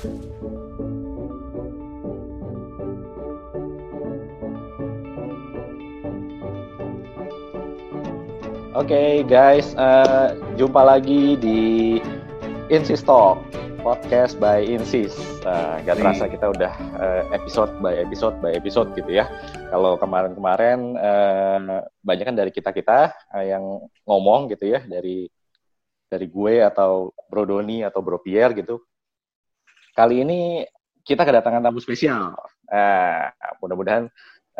Oke okay, guys, uh, jumpa lagi di Insist Talk podcast by Insist. Uh, gak terasa kita udah uh, episode by episode by episode gitu ya. Kalau kemarin-kemarin uh, banyak kan dari kita kita uh, yang ngomong gitu ya dari dari gue atau Bro Doni atau Bro Pierre gitu. Kali ini kita kedatangan tamu spesial. Uh, mudah-mudahan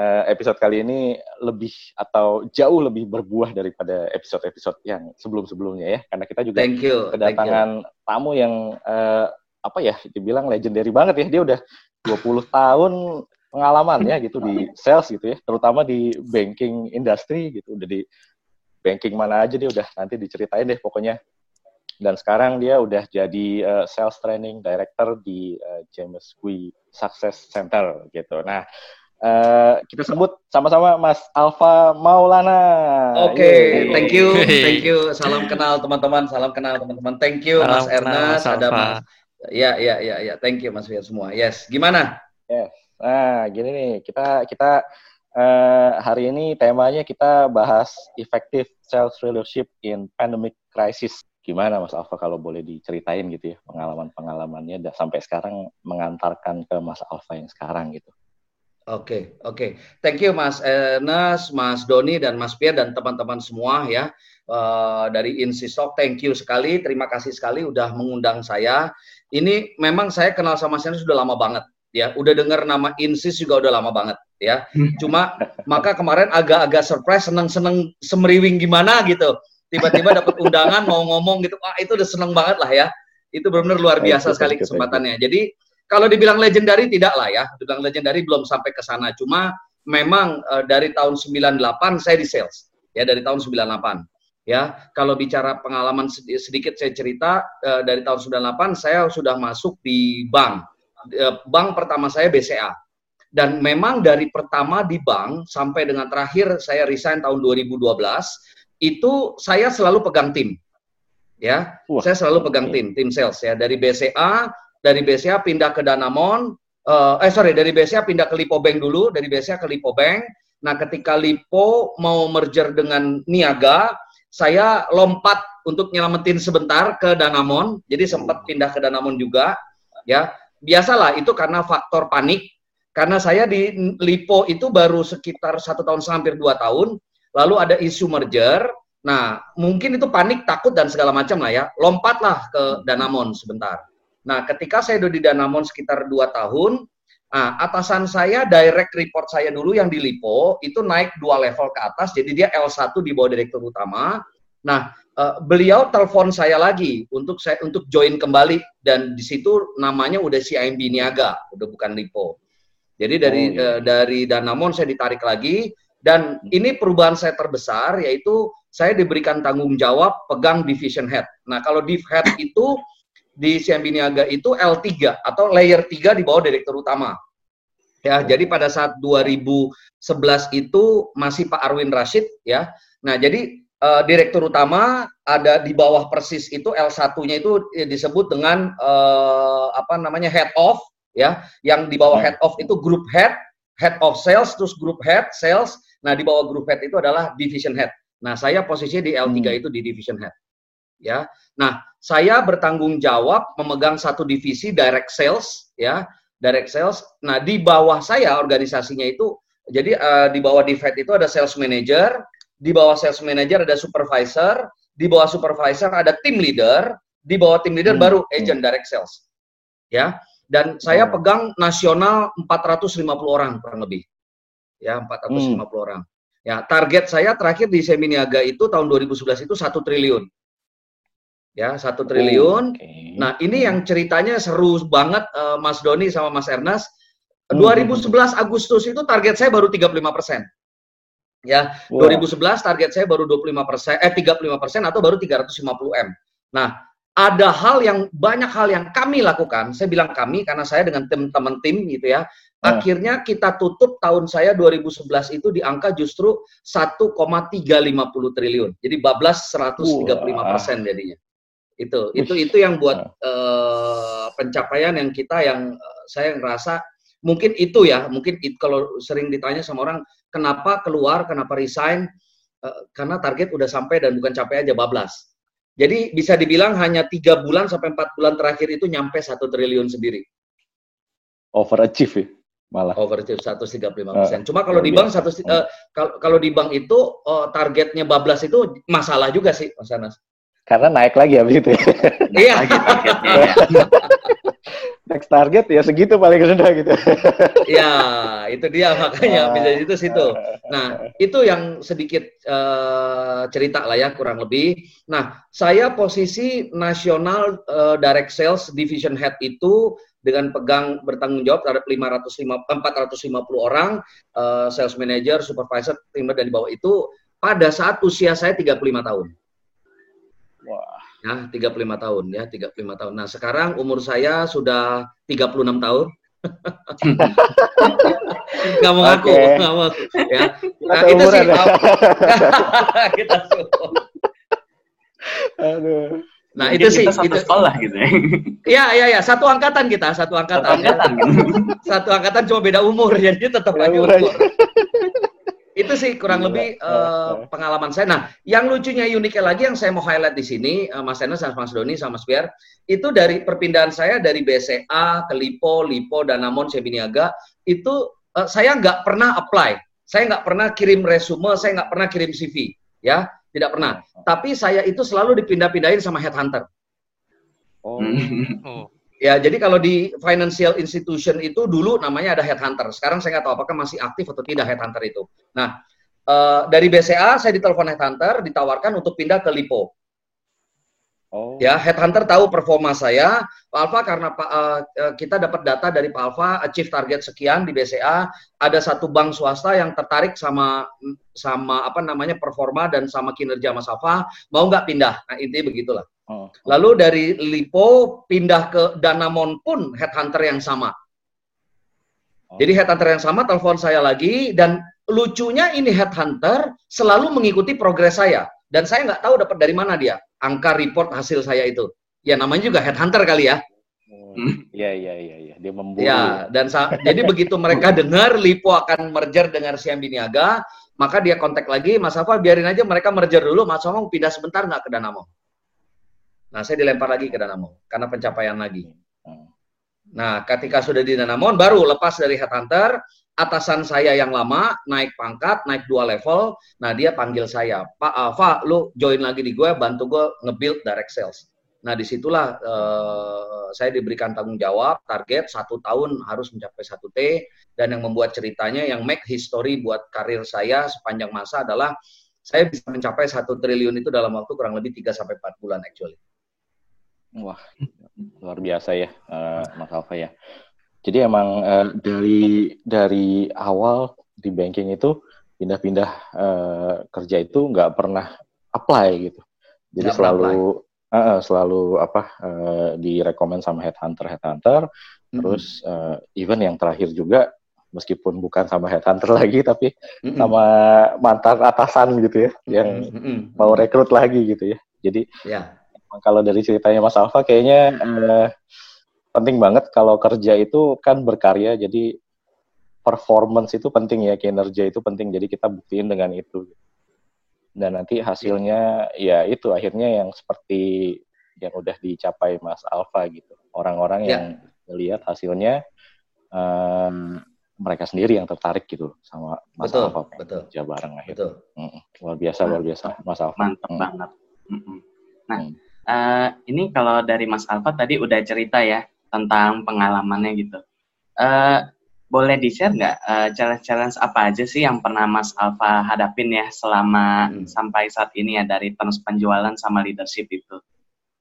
uh, episode kali ini lebih atau jauh lebih berbuah daripada episode-episode yang sebelum-sebelumnya ya. Karena kita juga thank you, kedatangan thank you. tamu yang uh, apa ya dibilang legendary banget ya. Dia udah 20 tahun pengalaman ya gitu di sales gitu ya. Terutama di banking industry gitu. Udah di banking mana aja dia udah nanti diceritain deh pokoknya dan sekarang dia udah jadi uh, sales training director di uh, James Gui Success Center gitu. Nah, Uh, kita sebut sama-sama Mas Alfa Maulana. Oke, okay, thank you, thank you. Salam kenal teman-teman, salam kenal teman-teman. Thank you Salam Mas Ernest, ada Mas. Ya, ya, ya, ya. Thank you Mas Fir semua. Yes, gimana? Yes. Nah, gini nih, kita kita uh, hari ini temanya kita bahas effective sales leadership in pandemic crisis. Gimana Mas Alfa kalau boleh diceritain gitu ya pengalaman-pengalamannya sampai sekarang mengantarkan ke Mas Alfa yang sekarang gitu. Oke, okay, oke. Okay. Thank you Mas Enes, Mas Doni dan Mas Pierre dan teman-teman semua ya uh, dari Insistok. Thank you sekali, terima kasih sekali udah mengundang saya. Ini memang saya kenal sama Mas Enes sudah lama banget ya. Udah dengar nama Insis juga udah lama banget ya. Cuma maka kemarin agak-agak surprise, seneng-seneng semeriwing gimana gitu. Tiba-tiba dapat undangan mau ngomong gitu. Ah itu udah seneng banget lah ya. Itu benar-benar luar biasa sekali kesempatannya. Jadi kalau dibilang legendary tidak lah ya. Dibilang legendary belum sampai ke sana. Cuma memang uh, dari tahun 98 saya di sales. Ya, dari tahun 98. Ya, kalau bicara pengalaman sedikit saya cerita uh, dari tahun 98 saya sudah masuk di bank. Uh, bank pertama saya BCA. Dan memang dari pertama di bank sampai dengan terakhir saya resign tahun 2012 itu saya selalu pegang tim. Ya, Wah. saya selalu pegang tim, tim sales ya. Dari BCA dari BCA pindah ke Danamon, uh, eh sorry dari BCA pindah ke Lipo Bank dulu, dari BCA ke Lipo Bank. Nah ketika Lipo mau merger dengan Niaga, saya lompat untuk nyelamatin sebentar ke Danamon, jadi sempat pindah ke Danamon juga, ya. Biasalah itu karena faktor panik, karena saya di Lipo itu baru sekitar satu tahun hampir dua tahun, lalu ada isu merger, nah mungkin itu panik, takut dan segala macam lah ya, lompatlah ke Danamon sebentar. Nah, ketika saya udah di Danamon sekitar dua tahun, nah, atasan saya direct report saya dulu yang di Lipo itu naik dua level ke atas, jadi dia L1 di bawah direktur utama. Nah, uh, beliau telepon saya lagi untuk saya untuk join kembali dan di situ namanya udah CIMB Niaga, udah bukan Lipo. Jadi dari oh, iya. uh, dari Danamon saya ditarik lagi dan ini perubahan saya terbesar yaitu saya diberikan tanggung jawab pegang division head. Nah, kalau div head itu di CMB Niaga itu L3 atau layer 3 di bawah direktur utama. Ya, jadi pada saat 2011 itu masih Pak Arwin Rashid ya. Nah, jadi uh, direktur utama ada di bawah persis itu L1-nya itu disebut dengan uh, apa namanya head of ya. Yang di bawah head of itu group head, head of sales terus group head sales. Nah, di bawah group head itu adalah division head. Nah, saya posisinya di L3 hmm. itu di division head. Ya. Nah, saya bertanggung jawab memegang satu divisi direct sales ya direct sales nah di bawah saya organisasinya itu jadi uh, di bawah divide itu ada sales manager di bawah sales manager ada supervisor di bawah supervisor ada team leader di bawah team leader hmm. baru hmm. agent direct sales ya dan saya oh. pegang nasional 450 orang kurang lebih ya 450 hmm. orang ya target saya terakhir di Seminiaga itu tahun 2011 itu satu triliun ya satu triliun. Oh, okay. Nah ini yang ceritanya seru banget uh, Mas Doni sama Mas Ernest. Hmm. 2011 Agustus itu target saya baru 35 persen. Ya, wow. 2011 target saya baru 25 persen, eh 35 persen atau baru 350 m. Nah, ada hal yang banyak hal yang kami lakukan. Saya bilang kami karena saya dengan teman-teman tim gitu ya. Hmm. Akhirnya kita tutup tahun saya 2011 itu di angka justru 1,350 triliun. Jadi bablas 135 persen jadinya Itu itu itu yang buat uh, pencapaian yang kita yang uh, saya ngerasa mungkin itu ya, mungkin it, kalau sering ditanya sama orang kenapa keluar, kenapa resign, uh, karena target udah sampai dan bukan capek aja bablas. Jadi bisa dibilang hanya tiga bulan sampai empat bulan terakhir itu nyampe satu triliun sendiri. Overachieve ya? malah overachieve 135 persen. Uh, Cuma kalau di bank satu uh, kalau di bank itu uh, targetnya bablas itu masalah juga sih Mas Anas. Karena naik lagi habis itu. Ya. Iya. ya. Next target ya segitu paling rendah gitu. Iya, itu dia makanya uh, bisa itu situ. Nah, itu yang sedikit uh, cerita lah ya kurang lebih. Nah, saya posisi nasional uh, direct sales division head itu dengan pegang bertanggung jawab terhadap 550, 450 orang uh, sales manager, supervisor, tim dan di bawah itu pada saat usia saya 35 tahun. Ya, 35 tahun ya, 35 tahun. Nah, sekarang umur saya sudah 36 tahun. nggak mau ngaku, okay. nggak mau. Ya. Nah, itu sih. Ya. kita Aduh. Nah, Jadi itu sih satu itu sekolah gitu ya. Iya, iya, iya, satu angkatan kita, satu angkatan. Satu angkatan. Ya. satu angkatan cuma beda umur, jadi tetap aja umur. Itu sih kurang lebih uh, pengalaman saya. Nah, yang lucunya uniknya lagi yang saya mau highlight di sini, uh, Mas Enes Mas Doni sama Mas Pierre, itu dari perpindahan saya dari BCA ke Lipo, Lipo, Danamon, Sebiniaga, itu uh, saya nggak pernah apply. Saya nggak pernah kirim resume, saya nggak pernah kirim CV. Ya, tidak pernah. Tapi saya itu selalu dipindah-pindahin sama headhunter. Oh. oh. Ya, jadi kalau di financial institution itu dulu namanya ada headhunter. Sekarang saya nggak tahu apakah masih aktif atau tidak headhunter itu. Nah, uh, dari BCA saya ditelepon headhunter, ditawarkan untuk pindah ke Lipo. Oh. Ya, headhunter tahu performa saya, Pak Alfa karena uh, kita dapat data dari Pak Alfa achieve target sekian di BCA, ada satu bank swasta yang tertarik sama sama apa namanya performa dan sama kinerja Mas Alfa, mau nggak pindah? Nah, intinya begitulah. Oh. Lalu dari Lipo pindah ke Danamon pun headhunter yang sama. Oh. Jadi headhunter yang sama telepon saya lagi dan lucunya ini headhunter selalu mengikuti progres saya dan saya nggak tahu dapat dari mana dia angka report hasil saya itu. Ya namanya juga headhunter kali ya. Hmm. Iya iya iya iya dia memburu. Ya dan jadi begitu mereka dengar Lipo akan merger dengan Siam Biniaga, maka dia kontak lagi Mas Afa biarin aja mereka merger dulu, Mas Afa pindah sebentar nggak ke Danamo. Nah saya dilempar lagi ke Danamo karena pencapaian lagi. Hmm. Nah ketika sudah di Danamon baru lepas dari headhunter, atasan saya yang lama naik pangkat, naik dua level. Nah, dia panggil saya, Pak Alfa, lu join lagi di gue, bantu gue nge-build direct sales. Nah, di situlah uh, saya diberikan tanggung jawab, target satu tahun harus mencapai satu T, dan yang membuat ceritanya, yang make history buat karir saya sepanjang masa adalah saya bisa mencapai satu triliun itu dalam waktu kurang lebih 3 sampai empat bulan actually. Wah, luar biasa ya, uh, Mas Alfa ya. Jadi emang uh, dari dari awal di banking itu pindah-pindah uh, kerja itu nggak pernah apply gitu. Jadi gak selalu uh, selalu apa uh, direkomend sama headhunter headhunter. Mm-hmm. Terus uh, even yang terakhir juga meskipun bukan sama headhunter lagi tapi mm-hmm. sama mantan atasan gitu ya yang mm-hmm. mau rekrut lagi gitu ya. Jadi yeah. Kalau dari ceritanya Mas Alfa kayaknya uh, penting banget kalau kerja itu kan berkarya jadi performance itu penting ya kinerja itu penting jadi kita buktiin dengan itu dan nanti hasilnya ya itu akhirnya yang seperti yang udah dicapai Mas Alfa gitu orang-orang ya. yang melihat hasilnya um, mereka sendiri yang tertarik gitu sama Mas betul, Alfa betul. kerja bareng akhirnya betul. Mm, luar biasa luar biasa Mas Alfa mantap mm. banget nah mm. Uh, ini kalau dari Mas Alfa tadi udah cerita ya tentang pengalamannya gitu. Uh, boleh di-share nggak uh, challenge-challenge apa aja sih yang pernah Mas Alfa hadapin ya selama hmm. sampai saat ini ya dari terus penjualan sama leadership itu?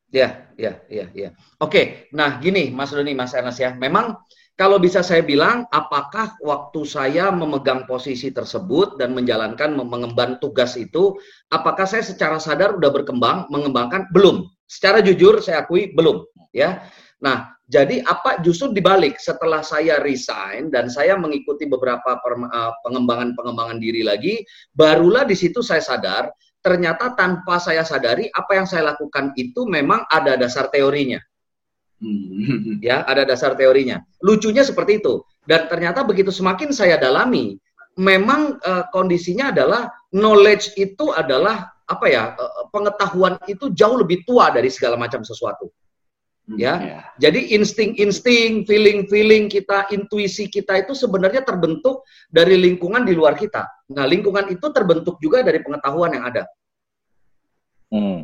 Ya, ya, ya, ya. Oke, nah gini Mas Doni, Mas Ernest ya, memang kalau bisa saya bilang, apakah waktu saya memegang posisi tersebut dan menjalankan mengemban tugas itu, apakah saya secara sadar udah berkembang, mengembangkan? Belum. Secara jujur saya akui belum, ya. Nah, jadi apa justru dibalik setelah saya resign dan saya mengikuti beberapa eh, pengembangan-pengembangan diri lagi, barulah di situ saya sadar ternyata tanpa saya sadari apa yang saya lakukan itu memang ada dasar teorinya. Hmm. Ya, ada dasar teorinya. Lucunya seperti itu. Dan ternyata begitu semakin saya dalami, memang uh, kondisinya adalah knowledge itu adalah apa ya uh, pengetahuan itu jauh lebih tua dari segala macam sesuatu hmm, ya yeah. jadi insting-insting feeling-feeling kita intuisi kita itu sebenarnya terbentuk dari lingkungan di luar kita nah lingkungan itu terbentuk juga dari pengetahuan yang ada hmm.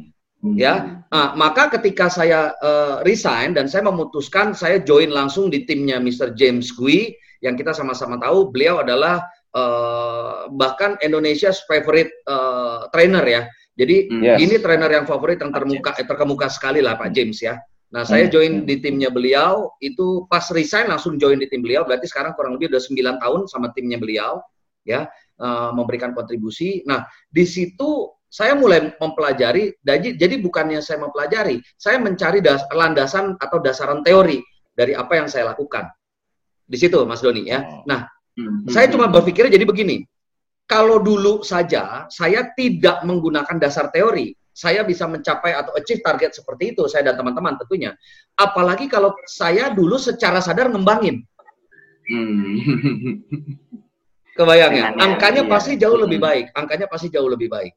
ya nah, maka ketika saya uh, resign dan saya memutuskan saya join langsung di timnya Mr. James Gui yang kita sama-sama tahu beliau adalah uh, bahkan Indonesia's favorite uh, trainer ya. Jadi hmm. yes. ini trainer yang favorit yang termuka eh, terkemuka sekali lah Pak James ya. Nah, hmm. saya join di timnya beliau itu pas resign langsung join di tim beliau. Berarti sekarang kurang lebih udah 9 tahun sama timnya beliau ya uh, memberikan kontribusi. Nah, di situ saya mulai mempelajari jadi jadi bukannya saya mempelajari, saya mencari das, landasan atau dasaran teori dari apa yang saya lakukan. Di situ Mas Doni ya. Oh. Nah, Hmm. Saya cuma berpikir jadi begini, kalau dulu saja saya tidak menggunakan dasar teori, saya bisa mencapai atau achieve target seperti itu, saya dan teman-teman tentunya. Apalagi kalau saya dulu secara sadar ngembangin. Hmm. Kebayang ya? Angkanya iya. pasti jauh lebih hmm. baik, angkanya pasti jauh lebih baik.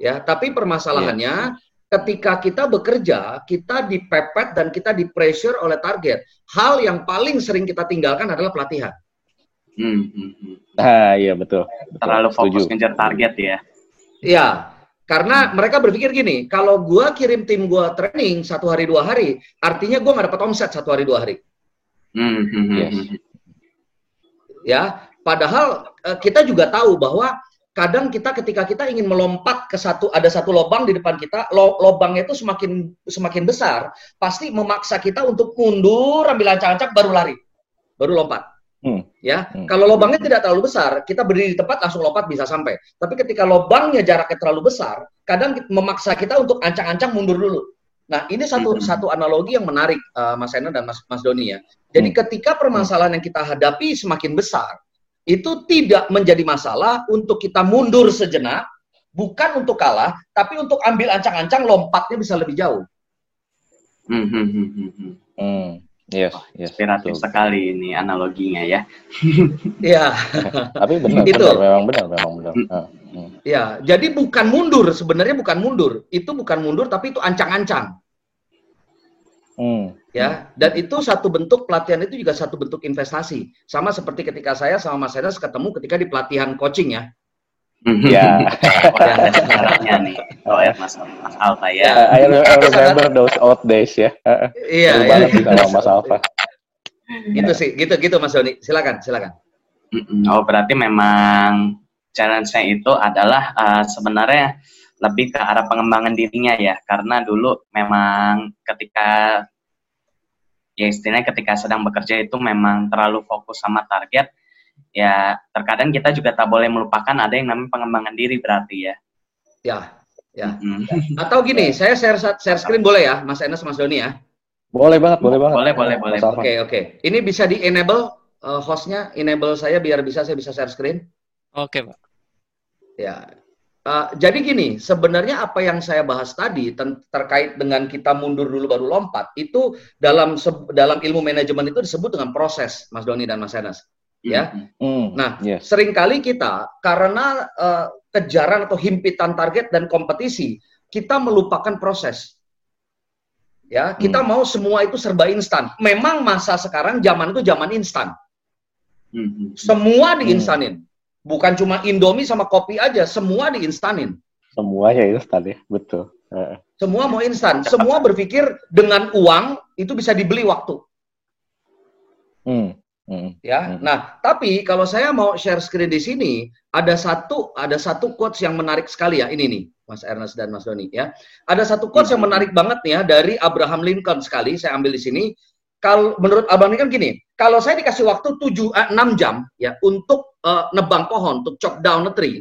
Ya, tapi permasalahannya ya. ketika kita bekerja, kita dipepet dan kita di pressure oleh target. Hal yang paling sering kita tinggalkan adalah pelatihan. Hmm, hmm, hmm. Ah iya betul. betul. Terlalu fokus Setuju. ngejar target ya. Iya, karena mereka berpikir gini, kalau gua kirim tim gua training satu hari dua hari, artinya gua nggak dapat omset satu hari dua hari. Hmm, hmm, hmm yes. Ya, padahal eh, kita juga tahu bahwa kadang kita ketika kita ingin melompat ke satu ada satu lubang di depan kita, lo, lubangnya itu semakin semakin besar, pasti memaksa kita untuk mundur, ambil ancang-ancang baru lari, baru lompat. Hmm. Ya, hmm. kalau lubangnya tidak terlalu besar, kita berdiri di tempat langsung lompat bisa sampai. Tapi ketika lubangnya jaraknya terlalu besar, kadang memaksa kita untuk ancang-ancang mundur dulu. Nah, ini satu hmm. satu analogi yang menarik uh, Mas Ena dan Mas Mas Doni ya. Jadi hmm. ketika permasalahan yang kita hadapi semakin besar, itu tidak menjadi masalah untuk kita mundur sejenak, bukan untuk kalah, tapi untuk ambil ancang-ancang lompatnya bisa lebih jauh. Hmm. Hmm. Yes, oh, yes, inspiratif betul. sekali ini analoginya ya. Iya. Tapi benar, itu. benar, memang benar, memang benar. Iya, jadi bukan mundur, sebenarnya bukan mundur. Itu bukan mundur, tapi itu ancang-ancang. Hmm. Ya, dan itu satu bentuk pelatihan itu juga satu bentuk investasi. Sama seperti ketika saya sama Mas Enes ketemu ketika di pelatihan coaching ya. Mhm. Ya. Caranya nih. Oh ya Mas Mas Alfa ya. I, remember those old days ya. Iya. Iya. sama Mas Alfa. Gitu sih, gitu gitu Mas Doni. Silakan, silakan. Oh berarti memang challenge-nya itu adalah uh, sebenarnya lebih ke arah pengembangan dirinya ya, karena dulu memang ketika ya istilahnya ketika sedang bekerja itu memang terlalu fokus sama target, ya terkadang kita juga tak boleh melupakan ada yang namanya pengembangan diri berarti ya. Ya, ya. Mm-hmm. Atau gini, saya share share screen boleh ya, Mas Enes, Mas Doni ya? Boleh banget, boleh banget. Boleh, boleh, boleh. Oke, oke. Okay, Ini bisa di enable uh, hostnya, enable saya biar bisa saya bisa share screen. Oke, okay, Pak. Ya. Uh, jadi gini, sebenarnya apa yang saya bahas tadi terkait dengan kita mundur dulu baru lompat itu dalam dalam ilmu manajemen itu disebut dengan proses, Mas Doni dan Mas Enes ya. Mm. Nah, yes. sering kali kita karena uh, kejaran atau himpitan target dan kompetisi, kita melupakan proses. Ya, kita mm. mau semua itu serba instan. Memang masa sekarang zaman itu zaman instan. Mm. Semua diinstanin. Mm. Bukan cuma Indomie sama kopi aja, semua diinstanin. Semua ya instan ya, betul. Semua mau instan. Semua berpikir dengan uang itu bisa dibeli waktu. Hmm. Hmm. Ya, hmm. nah tapi kalau saya mau share screen di sini ada satu ada satu quotes yang menarik sekali ya ini nih Mas Ernest dan Mas Doni ya. Ada satu quotes hmm. yang menarik banget nih ya dari Abraham Lincoln sekali saya ambil di sini. Kalau menurut Abraham Lincoln gini, kalau saya dikasih waktu 7 6 eh, jam ya untuk uh, nebang pohon, untuk chop down a tree,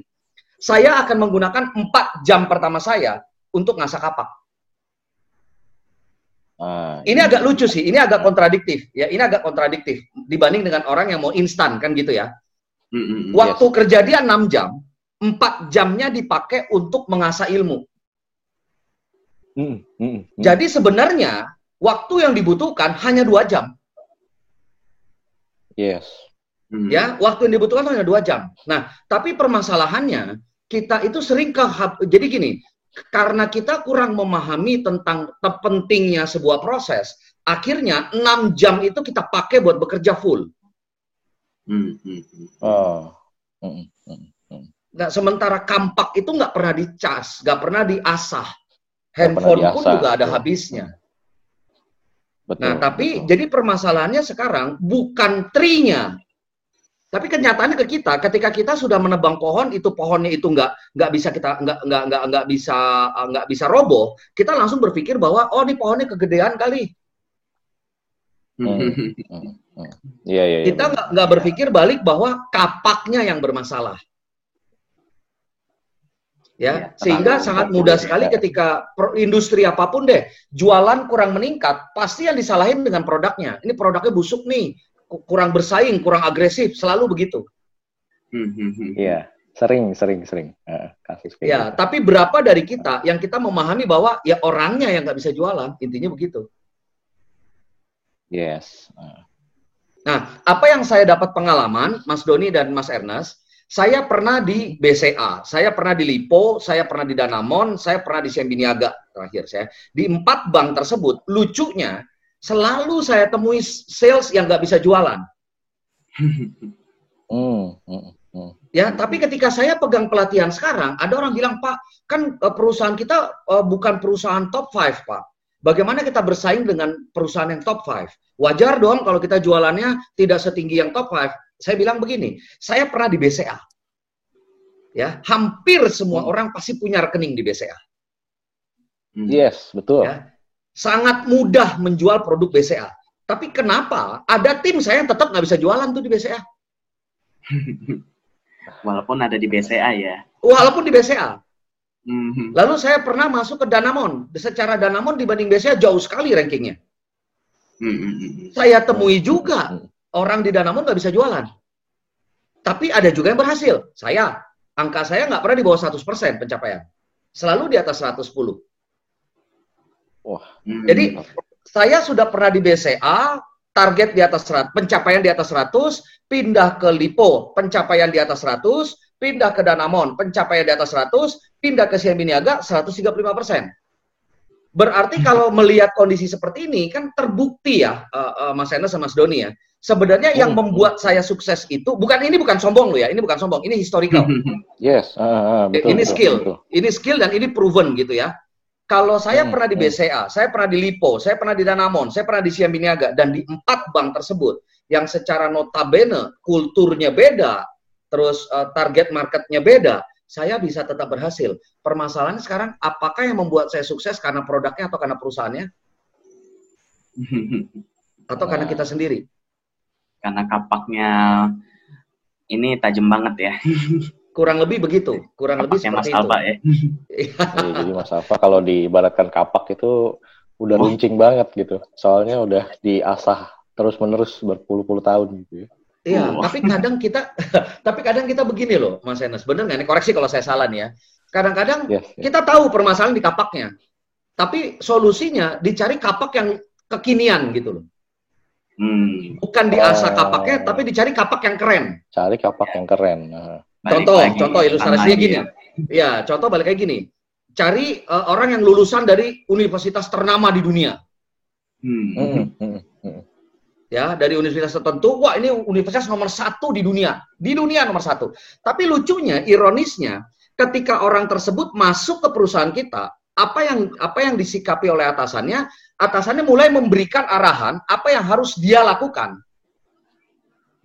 saya akan menggunakan 4 jam pertama saya untuk ngasak kapak. Uh, ini agak lucu sih, ini agak kontradiktif ya, ini agak kontradiktif dibanding dengan orang yang mau instan kan gitu ya. Mm-hmm, Waktu yes. kerja dia 6 jam, empat jamnya dipakai untuk mengasah ilmu. Mm, mm, mm. Jadi sebenarnya waktu yang dibutuhkan hanya dua jam. yes. Hmm. Ya, waktu yang dibutuhkan hanya dua jam. Nah, tapi permasalahannya kita itu sering ke jadi gini, karena kita kurang memahami tentang pentingnya sebuah proses, akhirnya enam jam itu kita pakai buat bekerja full. Hmm, hmm, hmm. Oh. Nah, sementara kampak itu nggak pernah dicas, nggak pernah diasah. Nggak pernah Handphone pun diasah, juga ada habisnya. Betul. Nah, tapi betul. jadi permasalahannya sekarang bukan trinya, tapi kenyataannya ke kita, ketika kita sudah menebang pohon, itu pohonnya itu nggak nggak bisa kita nggak nggak nggak nggak bisa nggak bisa roboh, kita langsung berpikir bahwa oh ini pohonnya kegedean kali. Hmm. Iya, iya, iya. Kita nggak nggak berpikir balik bahwa kapaknya yang bermasalah. Ya, Iya, sehingga sangat mudah sekali ketika industri apa pun deh, jualan kurang meningkat, pasti yang disalahin dengan produknya. Ini produknya busuk nih, kurang bersaing, kurang agresif, selalu begitu. Hmm, hmm, hmm. Iya, sering, sering, sering. Kasus kayak Ya, gitu. tapi berapa dari kita yang kita memahami bahwa ya orangnya yang nggak bisa jualan, intinya begitu. Yes. Nah, apa yang saya dapat pengalaman, Mas Doni dan Mas Ernest, saya pernah di BCA, saya pernah di Lipo, saya pernah di Danamon, saya pernah di Siambiniaga terakhir saya. Di empat bank tersebut, lucunya selalu saya temui sales yang nggak bisa jualan. mm. Ya, tapi ketika saya pegang pelatihan sekarang, ada orang bilang, Pak, kan eh, perusahaan kita eh, bukan perusahaan top 5, Pak. Bagaimana kita bersaing dengan perusahaan yang top 5? Wajar dong kalau kita jualannya tidak setinggi yang top 5. Saya bilang begini, saya pernah di BCA. Ya, hampir semua orang pasti punya rekening di BCA. Yes, betul. Ya. Sangat mudah menjual produk BCA. Tapi kenapa ada tim saya yang tetap nggak bisa jualan tuh di BCA? Walaupun ada di BCA ya. Walaupun di BCA. Hmm, Lalu saya pernah masuk ke Danamon. Secara Danamon dibanding BCA jauh sekali rankingnya. hmm. Saya temui juga orang di Danamon nggak bisa jualan. Tapi ada juga yang berhasil. Saya, angka saya nggak pernah di bawah 100% pencapaian. Selalu di atas 110. Hmm. Jadi saya sudah pernah di BCA, target di atas 100, pencapaian di atas 100, pindah ke Lipo, pencapaian di atas 100, pindah ke Danamon, pencapaian di atas 100, pindah ke Siambiniaga 135 persen. Berarti kalau melihat kondisi seperti ini kan terbukti ya, eh, eh, Mas Enes sama Mas Doni ya. Sebenarnya yang Hmm. membuat saya sukses itu bukan ini bukan sombong loh ya, ini bukan sombong, ini historical. Yes, ah, betul. ini betul, skill, betul. ini skill dan ini proven gitu ya. Kalau saya Hmm, pernah di hmm. BCA, saya pernah di Lipo, saya pernah di Danamon, saya pernah di Siambiniaga dan di empat bank tersebut yang secara notabene kulturnya beda, terus eh, target marketnya beda, saya bisa tetap berhasil. Permasalahannya sekarang apakah yang membuat saya sukses karena produknya atau karena perusahaannya atau karena kita sendiri? Karena kapaknya ini tajam banget ya. Kurang lebih begitu, kurang lebih Kapaknya Mas seperti itu. Alba ya. Iya, jadi Mas Alfa kalau diibaratkan kapak itu udah Wah. runcing banget gitu. Soalnya udah diasah terus-menerus berpuluh-puluh tahun gitu ya. Iya, Wah. tapi kadang kita, tapi kadang kita begini loh, Mas Enes. Bener nggak nih? Koreksi kalau saya salah nih ya. Kadang-kadang Yes, yes. kita tahu permasalahan di kapaknya, tapi solusinya dicari kapak yang kekinian gitu loh. Hmm. Bukan diasah Oh. kapaknya, tapi dicari kapak yang keren. Cari kapak yang keren. Nah, Balik Contoh, lagi contoh ilustrasinya gini. ya. Contoh balik kayak gini. Cari eh, orang yang lulusan dari universitas ternama di dunia. Hmm. mm, mm, mm. ya dari universitas tertentu wah ini universitas nomor satu di dunia di dunia nomor satu tapi lucunya ironisnya ketika orang tersebut masuk ke perusahaan kita apa yang apa yang disikapi oleh atasannya atasannya mulai memberikan arahan apa yang harus dia lakukan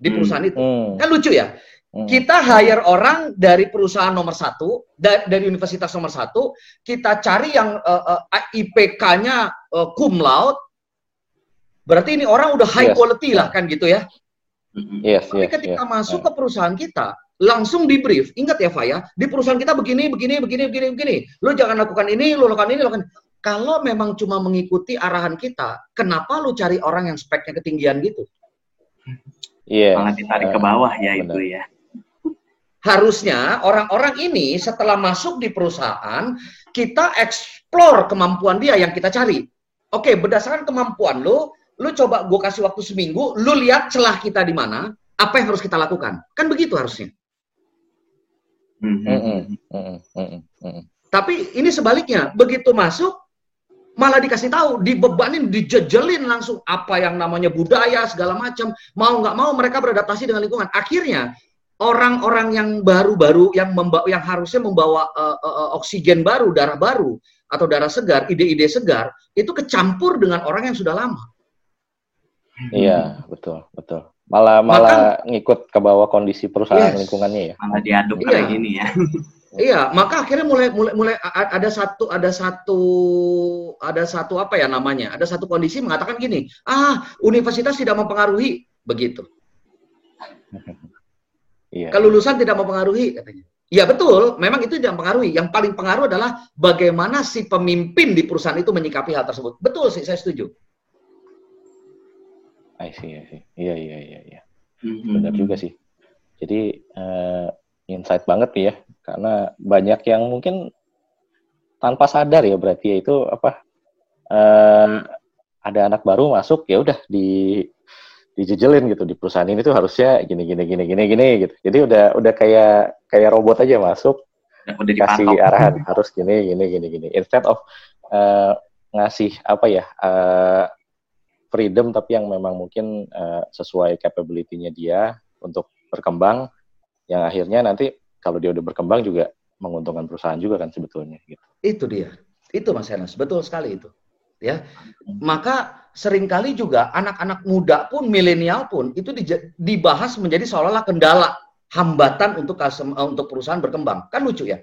di Hmm. perusahaan itu Mm, kan lucu ya mm. kita hire orang dari perusahaan nomor satu da- dari universitas nomor satu kita cari yang eh, eh, IPK-nya eh, cum laude berarti ini orang udah high Yes. quality lah kan gitu ya Hmm. Yes, tapi yes, ketika yes. masuk ke perusahaan kita, langsung di brief. Ingat ya, Faya, di perusahaan kita begini, begini, begini, begini, begini. Lo jangan lakukan ini, lo lakukan ini, lakukan. Kalau memang cuma mengikuti arahan kita, kenapa lo cari orang yang speknya ketinggian gitu? Yes. Malah ditarik ke bawah ya benar. itu ya. Harusnya orang-orang ini setelah masuk di perusahaan kita explore kemampuan dia yang kita cari. Oke, berdasarkan kemampuan lo, lu coba gue kasih waktu seminggu, lu lihat celah kita di mana, apa yang harus kita lakukan. Kan begitu harusnya. Mm -hmm. Tapi ini sebaliknya, begitu masuk, malah dikasih tahu, dibebanin, dijejelin langsung apa yang namanya budaya segala macam. Mau nggak mau mereka beradaptasi dengan lingkungan. Akhirnya orang-orang yang baru-baru yang membawa yang harusnya membawa uh, uh, oksigen baru, darah baru atau darah segar, ide-ide segar itu kecampur dengan orang yang sudah lama. Iya, betul, betul. Malah malah maka, ngikut ke bawah kondisi perusahaan yes. lingkungannya ya. Malah diaduk iya. kayak gini ya. iya, maka akhirnya mulai mulai mulai ada satu ada satu ada satu apa ya namanya? Ada satu kondisi mengatakan gini, "Ah, universitas tidak mempengaruhi." Begitu. Iya. Kelulusan tidak mempengaruhi katanya. Ya betul, memang itu tidak mempengaruhi. Yang paling pengaruh adalah bagaimana si pemimpin di perusahaan itu menyikapi hal tersebut. Betul sih, saya setuju. I see, I see. Iya, iya, iya, iya. Mm-hmm. Benar juga sih. Jadi uh, insight banget nih ya, karena banyak yang mungkin tanpa sadar ya berarti ya itu apa uh, ada anak baru masuk ya udah di dijejelin gitu di perusahaan ini tuh harusnya gini gini gini gini gini gitu. Jadi udah udah kayak kayak robot aja masuk udah kasih arahan harus gini gini gini gini. Instead of uh, ngasih apa ya uh, freedom tapi yang memang mungkin uh, sesuai capability-nya dia untuk berkembang yang akhirnya nanti kalau dia udah berkembang juga menguntungkan perusahaan juga kan sebetulnya gitu. Itu dia. Itu Mas Enas, betul sekali itu. Ya. Maka sering kali juga anak-anak muda pun, milenial pun itu dibahas menjadi seolah-olah kendala, hambatan untuk eh, untuk perusahaan berkembang. Kan lucu ya?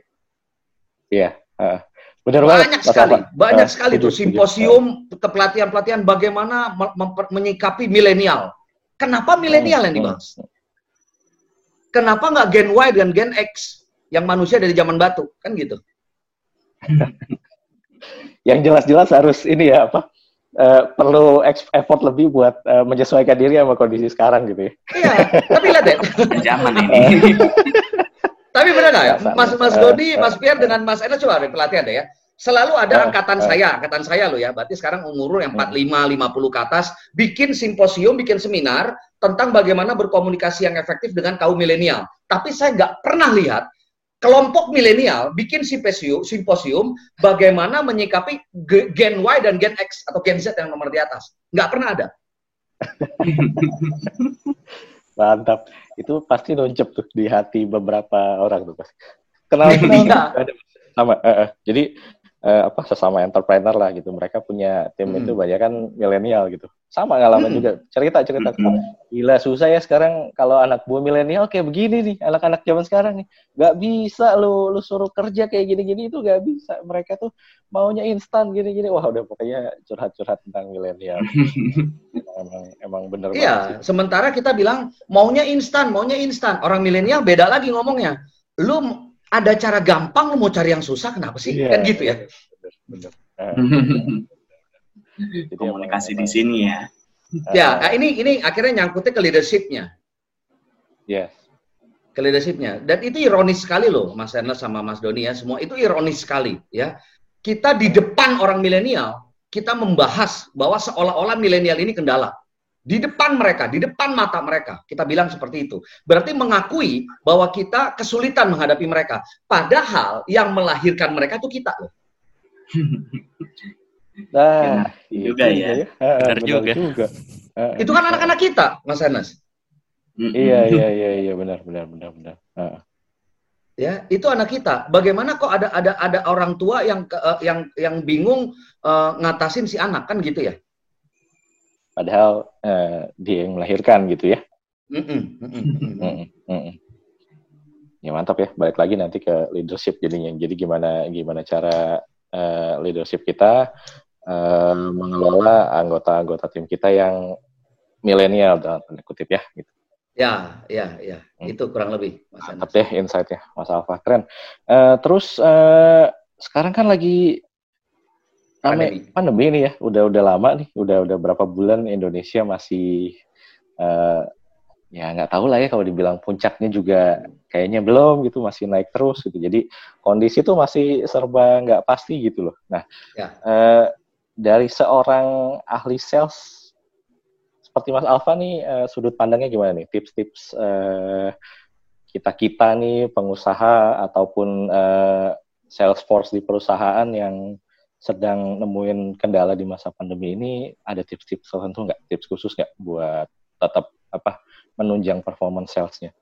Iya. Uh, benar banyak banget. sekali, banyak uh, sekali tuh simposium, pelatihan-pelatihan bagaimana menyikapi milenial. Kenapa milenial yang dibahas? Kenapa nggak Gen Y dan Gen X yang manusia dari zaman batu? Kan gitu. yang jelas-jelas harus ini ya apa? Uh, perlu effort lebih buat uh, menyesuaikan diri sama kondisi sekarang gitu ya. Iya, tapi lihat deh. Zaman ini. tapi benar nggak ya? Mas Mas Dodi, Mas Pierre dengan Mas Ena coba ada pelatihan deh ya. Selalu ada angkatan saya, angkatan saya loh ya. Berarti sekarang umur yang 45, 50 ke atas, bikin simposium, bikin seminar tentang bagaimana berkomunikasi yang efektif dengan kaum milenial. Tapi saya nggak pernah lihat kelompok milenial bikin simposium, simposium bagaimana menyikapi Gen Y dan Gen X atau Gen Z yang nomor di atas. Nggak pernah ada. Mantap. Itu pasti nuncep tuh di hati beberapa orang tuh. Kenal kenal iya. sama. Uh, uh. Jadi uh, apa sesama entrepreneur lah gitu. Mereka punya tim hmm. itu banyak kan milenial gitu. Sama ngalamin hmm. juga. Cerita-cerita hmm. gila susah ya sekarang kalau anak buah milenial kayak begini nih, anak-anak zaman sekarang nih. Gak bisa lu lu suruh kerja kayak gini-gini itu gak bisa. Mereka tuh maunya instan gini-gini. Wah, udah pokoknya curhat-curhat tentang milenial. emang emang bener Iya, sementara kita bilang maunya instan, maunya instan. Orang milenial beda lagi ngomongnya. Lu ada cara gampang lu mau cari yang susah kenapa sih yeah. kan gitu ya bener, komunikasi di sini ya ya nah ini ini akhirnya nyangkutnya ke leadershipnya yes ke leadershipnya dan itu ironis sekali loh Mas Ernest sama Mas Doni ya semua itu ironis sekali ya kita di depan orang milenial kita membahas bahwa seolah-olah milenial ini kendala di depan mereka, di depan mata mereka. Kita bilang seperti itu. Berarti mengakui bahwa kita kesulitan menghadapi mereka. Padahal yang melahirkan mereka itu kita loh. Nah, iya juga ya. ya. Benar juga. juga. Itu kan anak-anak kita, Mas Anas. Iya, iya, iya, iya, benar, benar, benar, benar. Ya, itu anak kita. Bagaimana kok ada ada ada orang tua yang uh, yang yang bingung uh, ngatasin si anak kan gitu ya? padahal uh, dia yang melahirkan gitu ya. Mm Ya mantap ya, balik lagi nanti ke leadership jadinya. Jadi gimana gimana cara uh, leadership kita uh, mengelola anggota-anggota tim kita yang milenial dalam tanda kutip ya gitu. Ya, ya, ya. Hmm. Itu kurang lebih. Mas Mantap deh insight-nya, Mas Alfa. Keren. Uh, terus uh, sekarang kan lagi pandemi. pandemi ini ya, udah udah lama nih, udah udah berapa bulan Indonesia masih uh, ya nggak tahu lah ya kalau dibilang puncaknya juga kayaknya belum gitu masih naik terus gitu jadi kondisi itu masih serba nggak pasti gitu loh nah ya. uh, dari seorang ahli sales seperti Mas Alfa nih uh, sudut pandangnya gimana nih tips-tips uh, kita kita nih pengusaha ataupun uh, sales force di perusahaan yang sedang nemuin kendala di masa pandemi ini ada tips-tips tertentu nggak tips khusus nggak buat tetap apa menunjang performance salesnya?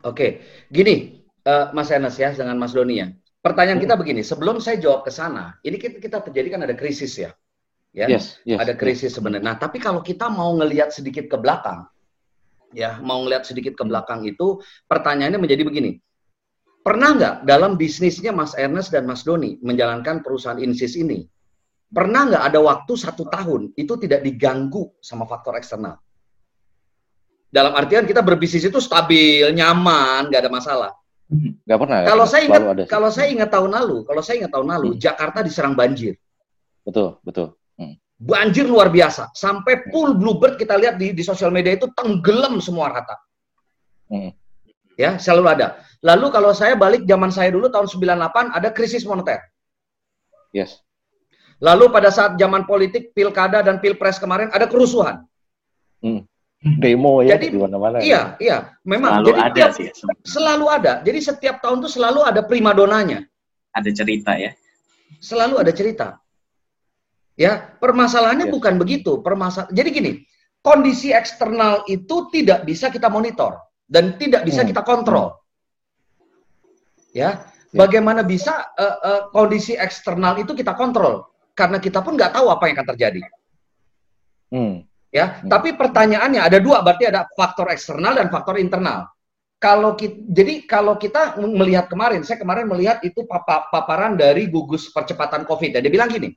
Oke, gini uh, Mas Enes ya dengan Mas Doni ya. Pertanyaan kita begini, sebelum saya jawab ke sana, ini kita, kita terjadi kan ada krisis ya, ya, yes, yes, ada krisis yes. sebenarnya. Nah, tapi kalau kita mau ngelihat sedikit ke belakang, ya, mau ngelihat sedikit ke belakang itu, pertanyaannya menjadi begini, pernah nggak dalam bisnisnya Mas Ernest dan Mas Doni menjalankan perusahaan Insis ini, pernah nggak ada waktu satu tahun itu tidak diganggu sama faktor eksternal? Dalam artian kita berbisnis itu stabil, nyaman, nggak ada masalah. Nggak pernah. Kalau saya ingat, kalau saya ingat tahun lalu, kalau saya ingat tahun lalu, hmm. Jakarta diserang banjir. Betul, betul. Hmm. Banjir luar biasa, sampai pool bluebird kita lihat di, di sosial media itu tenggelam semua rata. Hmm. Ya, selalu ada. Lalu kalau saya balik zaman saya dulu tahun 98 ada krisis moneter. Yes. Lalu pada saat zaman politik pilkada dan pilpres kemarin ada kerusuhan. Hmm demo ya jadi, di mana-mana. Iya, ya. iya, memang. Selalu jadi ada tiap, sih. Selalu ada. Jadi setiap tahun tuh selalu ada primadonanya. Ada cerita ya. Selalu ada cerita. Ya, permasalahannya yes. bukan begitu. Permasal Jadi gini, kondisi eksternal itu tidak bisa kita monitor dan tidak bisa hmm. kita kontrol. Ya, ya. bagaimana bisa uh, uh, kondisi eksternal itu kita kontrol? Karena kita pun nggak tahu apa yang akan terjadi. Hmm ya. Hmm. Tapi pertanyaannya ada dua, berarti ada faktor eksternal dan faktor internal. Kalau kita, jadi kalau kita melihat kemarin, saya kemarin melihat itu papa, paparan dari gugus percepatan COVID. Ya. Dia bilang gini,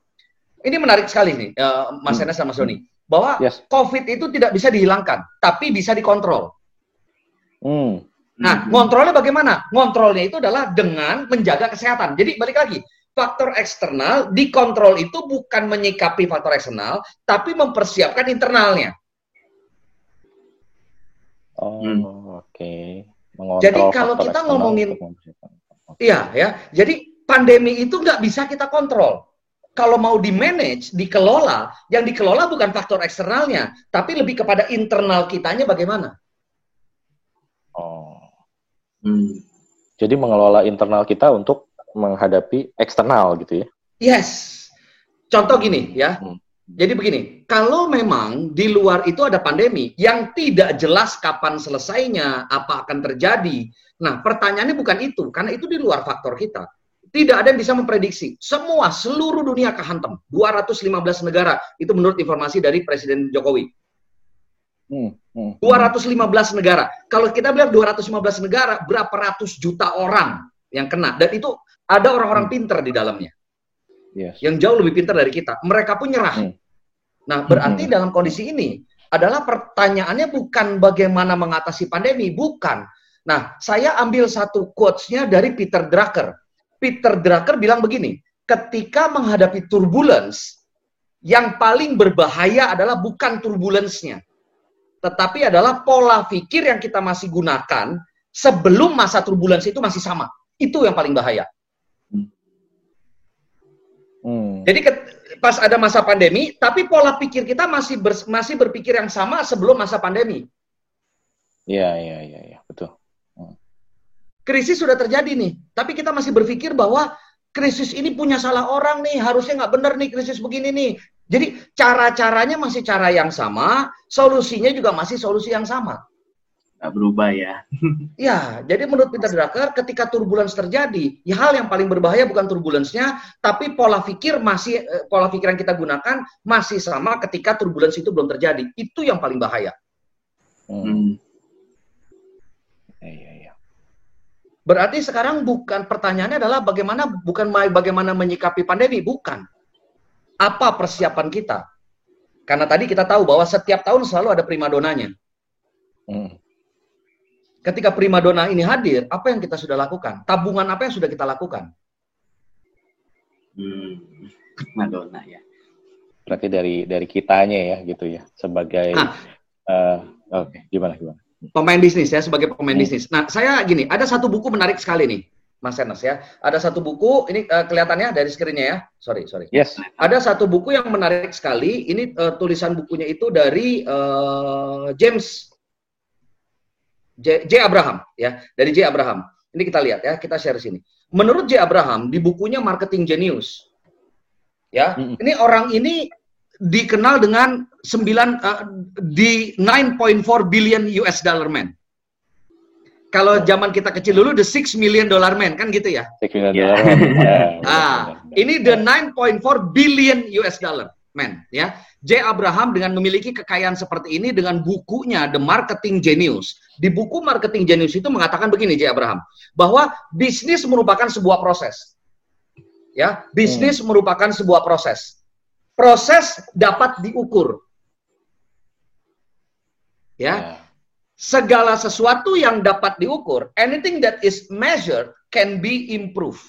ini menarik sekali nih, uh, Mas hmm. Enes sama Mas Doni, bahwa yes. COVID itu tidak bisa dihilangkan, tapi bisa dikontrol. Hmm. Nah, kontrolnya bagaimana? Kontrolnya itu adalah dengan menjaga kesehatan. Jadi balik lagi, faktor eksternal dikontrol itu bukan menyikapi faktor eksternal, tapi mempersiapkan internalnya. Oh, hmm. oke. Okay. Jadi kalau kita ngomongin, iya ya, jadi pandemi itu nggak bisa kita kontrol. Kalau mau di manage, dikelola, yang dikelola bukan faktor eksternalnya, tapi lebih kepada internal kitanya bagaimana. Oh. Hmm. Jadi mengelola internal kita untuk menghadapi eksternal gitu ya. Yes. Contoh gini ya. Hmm. Jadi begini, kalau memang di luar itu ada pandemi yang tidak jelas kapan selesainya, apa akan terjadi. Nah, pertanyaannya bukan itu, karena itu di luar faktor kita. Tidak ada yang bisa memprediksi. Semua, seluruh dunia kehantam. 215 negara, itu menurut informasi dari Presiden Jokowi. Hmm, hmm, 215 negara. Kalau kita bilang 215 negara, berapa ratus juta orang yang kena. Dan itu ada orang-orang hmm. pinter di dalamnya. Yes. Yang jauh lebih pintar dari kita. Mereka pun nyerah. Hmm. Nah, berarti hmm. dalam kondisi ini adalah pertanyaannya bukan bagaimana mengatasi pandemi, bukan. Nah, saya ambil satu quotes-nya dari Peter Drucker. Peter Drucker bilang begini, ketika menghadapi turbulence, yang paling berbahaya adalah bukan turbulence-nya, tetapi adalah pola pikir yang kita masih gunakan sebelum masa turbulence itu masih sama. Itu yang paling bahaya. Hmm. Jadi pas ada masa pandemi, tapi pola pikir kita masih ber, masih berpikir yang sama sebelum masa pandemi. Iya, iya, iya, ya, betul. Hmm. Krisis sudah terjadi nih, tapi kita masih berpikir bahwa krisis ini punya salah orang nih, harusnya nggak benar nih krisis begini nih. Jadi cara-caranya masih cara yang sama, solusinya juga masih solusi yang sama berubah ya. ya, jadi menurut Peter Drucker ketika turbulence terjadi, ya hal yang paling berbahaya bukan turbulensinya, tapi pola pikir masih eh, pola pikir yang kita gunakan masih sama ketika turbulence itu belum terjadi. Itu yang paling bahaya. Hmm. Ya, ya, ya. Berarti sekarang bukan pertanyaannya adalah bagaimana bukan bagaimana menyikapi pandemi, bukan. Apa persiapan kita? Karena tadi kita tahu bahwa setiap tahun selalu ada primadonanya. Hmm ketika primadona ini hadir, apa yang kita sudah lakukan? Tabungan apa yang sudah kita lakukan? Hmm, primadona ya. Berarti dari dari kitanya ya gitu ya sebagai nah, uh, oke okay. gimana gimana? pemain bisnis ya sebagai pemain hmm. bisnis. Nah, saya gini, ada satu buku menarik sekali nih, Mas Enes ya. Ada satu buku, ini uh, kelihatannya dari screennya ya. Sorry, sorry. Yes. Ada satu buku yang menarik sekali. Ini uh, tulisan bukunya itu dari uh, James J, J. Abraham ya, dari J. Abraham. Ini kita lihat ya, kita share sini. Menurut J. Abraham di bukunya Marketing Genius, ya, -hmm. ini orang ini dikenal dengan 9 uh, di 9.4 billion US dollar man. Kalau zaman kita kecil dulu the 6 million dollar man kan gitu ya. 6 million dollar man. ah, ini the 9.4 billion US dollar man ya. J. Abraham dengan memiliki kekayaan seperti ini dengan bukunya The Marketing Genius. Di buku Marketing Genius itu mengatakan begini J. Abraham, bahwa bisnis merupakan sebuah proses. Ya, bisnis hmm. merupakan sebuah proses. Proses dapat diukur. Ya. ya. Segala sesuatu yang dapat diukur, anything that is measured can be improved.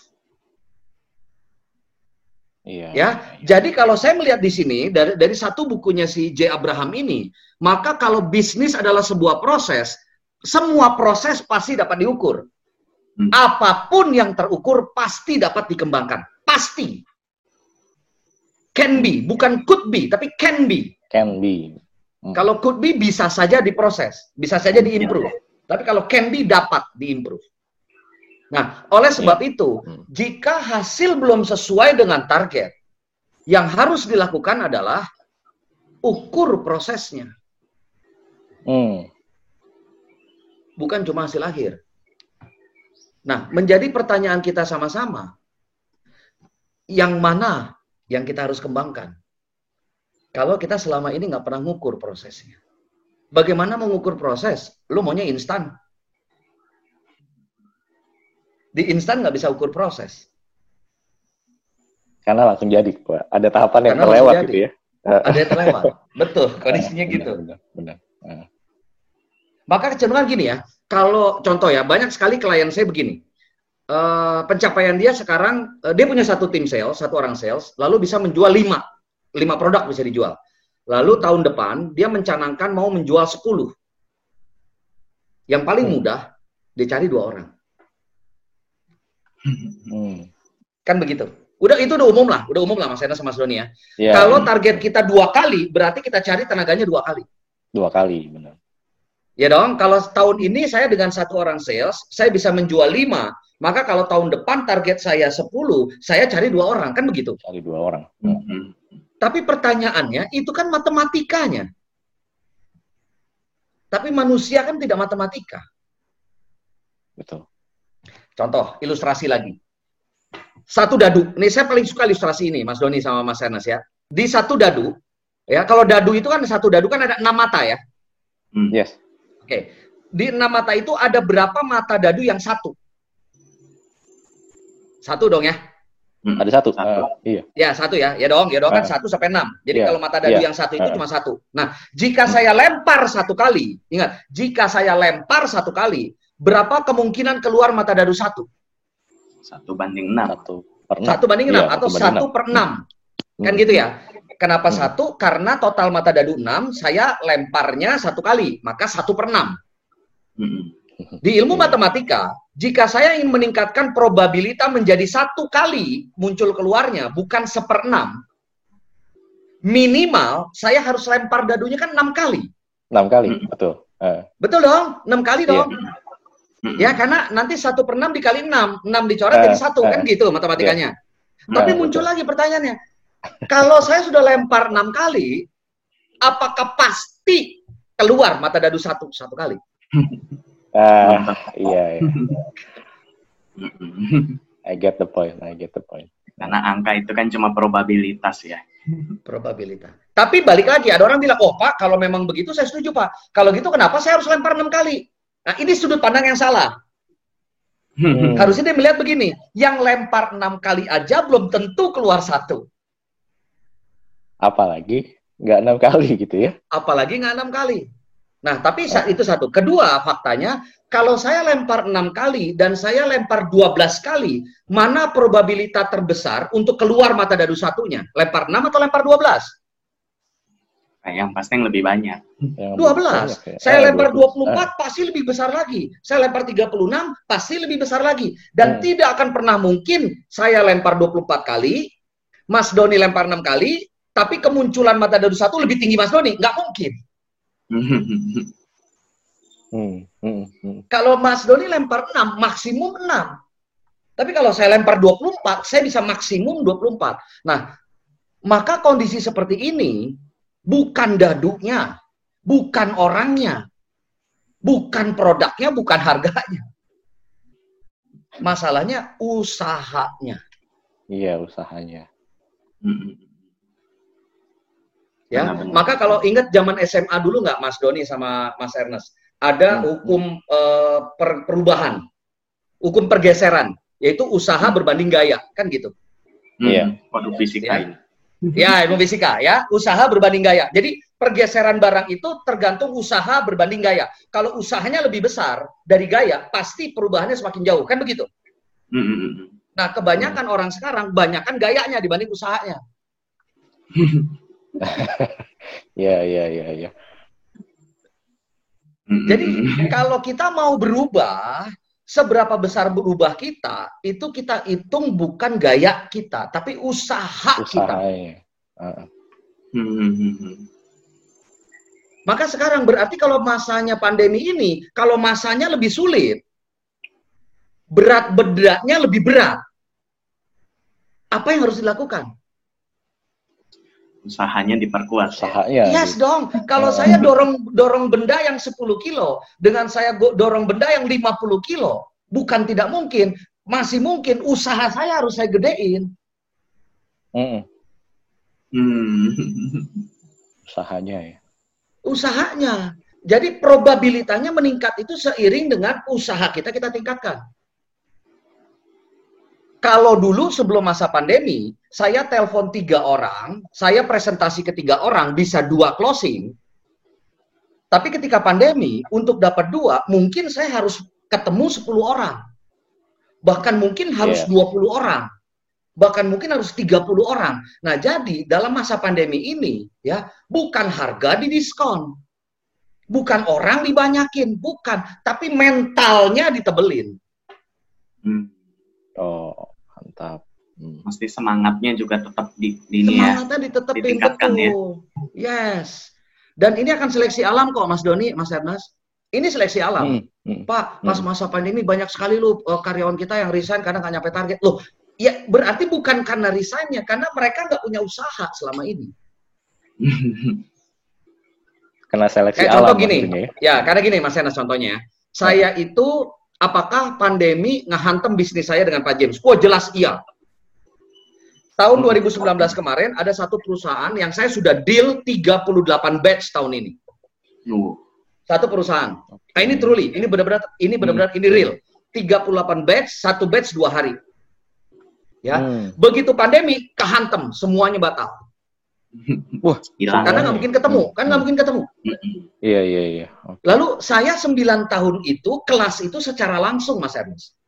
Iya, ya, iya. jadi kalau saya melihat di sini dari dari satu bukunya si J Abraham ini, maka kalau bisnis adalah sebuah proses, semua proses pasti dapat diukur. Hmm. Apa pun yang terukur pasti dapat dikembangkan, pasti. Can be, bukan could be, tapi can be. Can be. Hmm. Kalau could be bisa saja diproses, bisa saja diimprove. Ya. Tapi kalau can be dapat diimprove. Nah, oleh iya. sebab itu, hmm. jika hasil belum sesuai dengan target, yang harus dilakukan adalah ukur prosesnya. Hmm. Bukan cuma hasil akhir. Nah, menjadi pertanyaan kita sama-sama, yang mana yang kita harus kembangkan? Kalau kita selama ini nggak pernah ngukur prosesnya. Bagaimana mengukur proses? Lu maunya instan di instan nggak bisa ukur proses. Karena langsung jadi, Pak. Ada tahapan yang Karena terlewat gitu ya. Ada yang terlewat. Betul, kondisinya gitu. Benar, benar, benar. Maka kecenderungan gini ya, kalau contoh ya, banyak sekali klien saya begini. Uh, pencapaian dia sekarang, uh, dia punya satu tim sales, satu orang sales, lalu bisa menjual lima. Lima produk bisa dijual. Lalu tahun depan, dia mencanangkan mau menjual sepuluh. Yang paling hmm. mudah, dia cari dua orang. Hmm. Kan begitu. Udah itu udah umum lah, udah umum lah Mas Enes sama Mas Doni ya. Yeah. Kalau target kita dua kali, berarti kita cari tenaganya dua kali. Dua kali, benar. Ya dong, kalau tahun ini saya dengan satu orang sales, saya bisa menjual lima, maka kalau tahun depan target saya sepuluh, saya cari dua orang, kan begitu? Cari dua orang. Mm -hmm. Tapi pertanyaannya, itu kan matematikanya. Tapi manusia kan tidak matematika. Betul. Contoh, ilustrasi lagi. Satu dadu. Ini saya paling suka ilustrasi ini, Mas Doni sama Mas Ernest ya. Di satu dadu, ya kalau dadu itu kan satu dadu kan ada enam mata ya. Hmm. Yes. Oke. Okay. Di enam mata itu ada berapa mata dadu yang satu? Satu dong ya. Hmm. Ada satu. satu. Uh, iya. Ya satu ya, ya dong, ya dong uh. kan satu sampai enam. Jadi yeah. kalau mata dadu yeah. yang satu itu uh. cuma satu. Nah, jika saya lempar satu kali, ingat, jika saya lempar satu kali, berapa kemungkinan keluar mata dadu satu? Satu banding enam. Satu per enam. Satu banding enam ya, atau satu per enam. Hmm. Kan gitu ya. Kenapa hmm. satu? Karena total mata dadu enam, saya lemparnya satu kali, maka satu per enam. Hmm. Di ilmu matematika, jika saya ingin meningkatkan probabilitas menjadi satu kali muncul keluarnya, bukan seper enam, minimal saya harus lempar dadunya kan enam kali. Enam kali, hmm. betul. Uh. Betul dong, enam kali dong. Yeah. Ya, karena nanti satu per enam dikali enam, enam dicoret jadi eh, satu, kan eh. gitu matematikanya. Ya. Tapi muncul lagi pertanyaannya, kalau saya sudah lempar enam kali, apakah pasti keluar mata dadu satu satu kali? Ah, iya, iya. I get the point, I get the point. Karena angka itu kan cuma probabilitas ya. Probabilitas. Tapi balik lagi, ada orang bilang, oh Pak, kalau memang begitu saya setuju Pak. Kalau gitu kenapa saya harus lempar enam kali? Nah, ini sudut pandang yang salah. Hmm. Harusnya dia melihat begini, yang lempar enam kali aja belum tentu keluar satu. Apalagi nggak enam kali gitu ya? Apalagi nggak enam kali. Nah, tapi saat itu satu. Kedua, faktanya, kalau saya lempar enam kali dan saya lempar dua belas kali, mana probabilitas terbesar untuk keluar mata dadu satunya? Lempar enam atau lempar dua belas? Yang pasti yang lebih banyak. Yang 12. Ya. Saya eh, lempar 24 eh. pasti lebih besar lagi. Saya lempar 36 pasti lebih besar lagi. Dan hmm. tidak akan pernah mungkin saya lempar 24 kali, Mas Doni lempar 6 kali, tapi kemunculan mata dadu satu lebih tinggi Mas Doni. Nggak mungkin. Hmm, hmm, hmm. Kalau Mas Doni lempar 6, maksimum 6. Tapi kalau saya lempar 24, saya bisa maksimum 24. Nah, maka kondisi seperti ini bukan dadunya, bukan orangnya, bukan produknya, bukan harganya. Masalahnya usahanya. Iya, usahanya. Ya, maka kalau ingat zaman SMA dulu nggak Mas Doni sama Mas Ernest, ada hmm. hukum uh, per perubahan, hukum pergeseran, yaitu usaha berbanding gaya, kan gitu. Iya, hmm. waduh fisika ya. ini. Ya, ilmu fisika ya. Usaha berbanding gaya. Jadi pergeseran barang itu tergantung usaha berbanding gaya. Kalau usahanya lebih besar dari gaya, pasti perubahannya semakin jauh. Kan begitu? Mm-hmm. Nah, kebanyakan orang sekarang banyakkan gayanya dibanding usahanya. ya, ya, ya, ya. Jadi kalau kita mau berubah, seberapa besar berubah kita itu kita hitung bukan gaya kita tapi usaha, usaha kita. Uh. Maka sekarang berarti kalau masanya pandemi ini, kalau masanya lebih sulit, berat beratnya lebih berat. Apa yang harus dilakukan? Usahanya diperkuat. Usahanya. Yes dong. Kalau saya dorong dorong benda yang 10 kilo dengan saya dorong benda yang 50 kilo, bukan tidak mungkin, masih mungkin usaha saya harus saya gedein. Mm. Hmm. Usahanya ya. Usahanya. Jadi probabilitasnya meningkat itu seiring dengan usaha kita kita tingkatkan. Kalau dulu sebelum masa pandemi, saya telepon tiga orang, saya presentasi ke tiga orang, bisa dua closing. Tapi ketika pandemi, untuk dapat dua, mungkin saya harus ketemu sepuluh orang. Bahkan mungkin harus yeah. 20 orang. Bahkan mungkin harus 30 orang. Nah, jadi dalam masa pandemi ini, ya, bukan harga didiskon. Bukan orang dibanyakin, bukan. Tapi mentalnya ditebelin. Hmm. Oh, Mantap. Hmm. Mesti semangatnya juga tetap di, di ya, Semangatnya ditetepin betul. Ya. Yes. Dan ini akan seleksi alam kok, Mas Doni, Mas Ernest. Ini seleksi alam. Hmm. Hmm. Pak, pas hmm. masa pandemi banyak sekali lu uh, karyawan kita yang resign karena nggak nyampe target. Loh, ya berarti bukan karena resignnya, karena mereka nggak punya usaha selama ini. Kena seleksi Kayak alam. Contoh gini, ya. ya karena gini Mas Ernest contohnya. Saya itu apakah pandemi ngehantem bisnis saya dengan Pak James? Oh jelas iya. Tahun 2019 kemarin ada satu perusahaan yang saya sudah deal 38 batch tahun ini. Satu perusahaan. Nah ini truly, ini benar-benar ini benar-benar hmm. ini real. 38 batch, satu batch dua hari. Ya. Hmm. Begitu pandemi kehantem, semuanya batal. Wah, karena nggak mungkin ketemu, kan nggak mungkin ketemu. Iya iya iya. Lalu saya 9 tahun itu kelas itu secara langsung, Mas Ernest.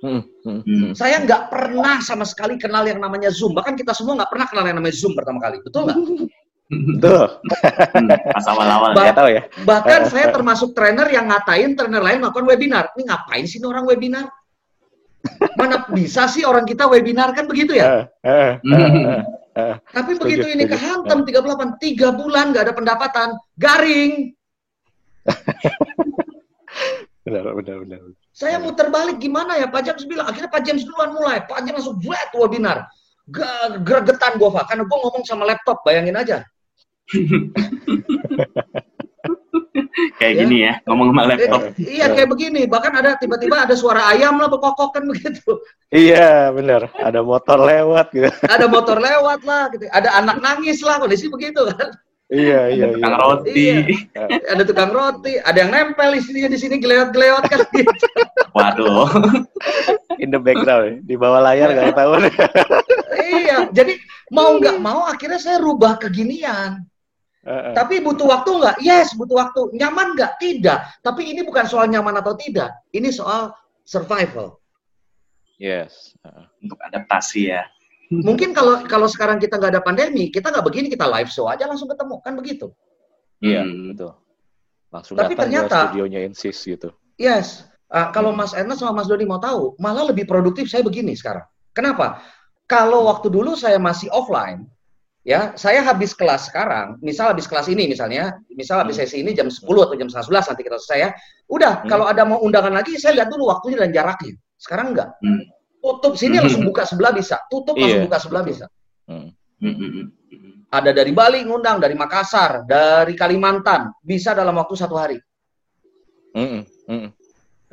Hmm, hmm, hmm. Saya nggak pernah sama sekali kenal yang namanya Zoom. Bahkan kita semua nggak pernah kenal yang namanya Zoom pertama kali. Betul nggak? Pas awal-awal. Ba tahu ya. Bahkan saya termasuk trainer yang ngatain trainer lain melakukan webinar. Ini ngapain sih orang webinar? Mana bisa sih orang kita webinar kan begitu ya? Eh, eh, eh, tapi setuju, begitu ini kehantam 38, tiga bulan nggak ada pendapatan, garing. benar, benar, benar. Saya muter balik gimana ya? Pak James bilang, akhirnya Pak James duluan mulai. Pak James langsung buat webinar. Gregetan gue, Pak. Karena gue ngomong sama laptop, bayangin aja. kayak ya. gini ya, ngomong sama laptop. Iya, kayak begini. Bahkan ada tiba-tiba ada suara ayam lah berkokok kan begitu. Iya, benar. Ada motor lewat gitu. Ada motor lewat lah gitu. Ada anak nangis lah kondisi begitu kan. Iya, iya, ada tukang iya. roti. Iya. Ada tukang roti, ada yang nempel di sini di sini gelewat-gelewat kan gitu. Waduh. In the background, di bawah layar nggak tahu. iya, jadi mau nggak mau akhirnya saya rubah keginian. Uh, uh. Tapi butuh waktu nggak? Yes, butuh waktu. Nyaman nggak? Tidak. Tapi ini bukan soal nyaman atau tidak. Ini soal survival. Yes. Uh. Untuk adaptasi ya. Mungkin kalau kalau sekarang kita nggak ada pandemi, kita nggak begini, kita live show aja langsung ketemu, kan begitu? Iya, Hmm. betul. Langsung Tapi datang ternyata- ke studionya Insis gitu. Yes. Ah, kalau Mas Ernest sama Mas Doni mau tahu, malah lebih produktif saya begini sekarang. Kenapa? Kalau waktu dulu saya masih offline, ya, saya habis kelas sekarang, misal habis kelas ini misalnya, misal habis sesi ini jam 10 atau jam setengah 11 nanti kita selesai ya. Udah, Hmm. kalau ada mau undangan lagi, saya lihat dulu waktunya dan jaraknya. Sekarang enggak. Hmm. Tutup sini Hmm. langsung buka sebelah bisa, tutup langsung Iya, buka sebelah bisa. Hmm. Hmm, hmm, hmm, hmm. Ada dari Bali ngundang, dari Makassar, dari Kalimantan, bisa dalam waktu satu hari. Mm-mm.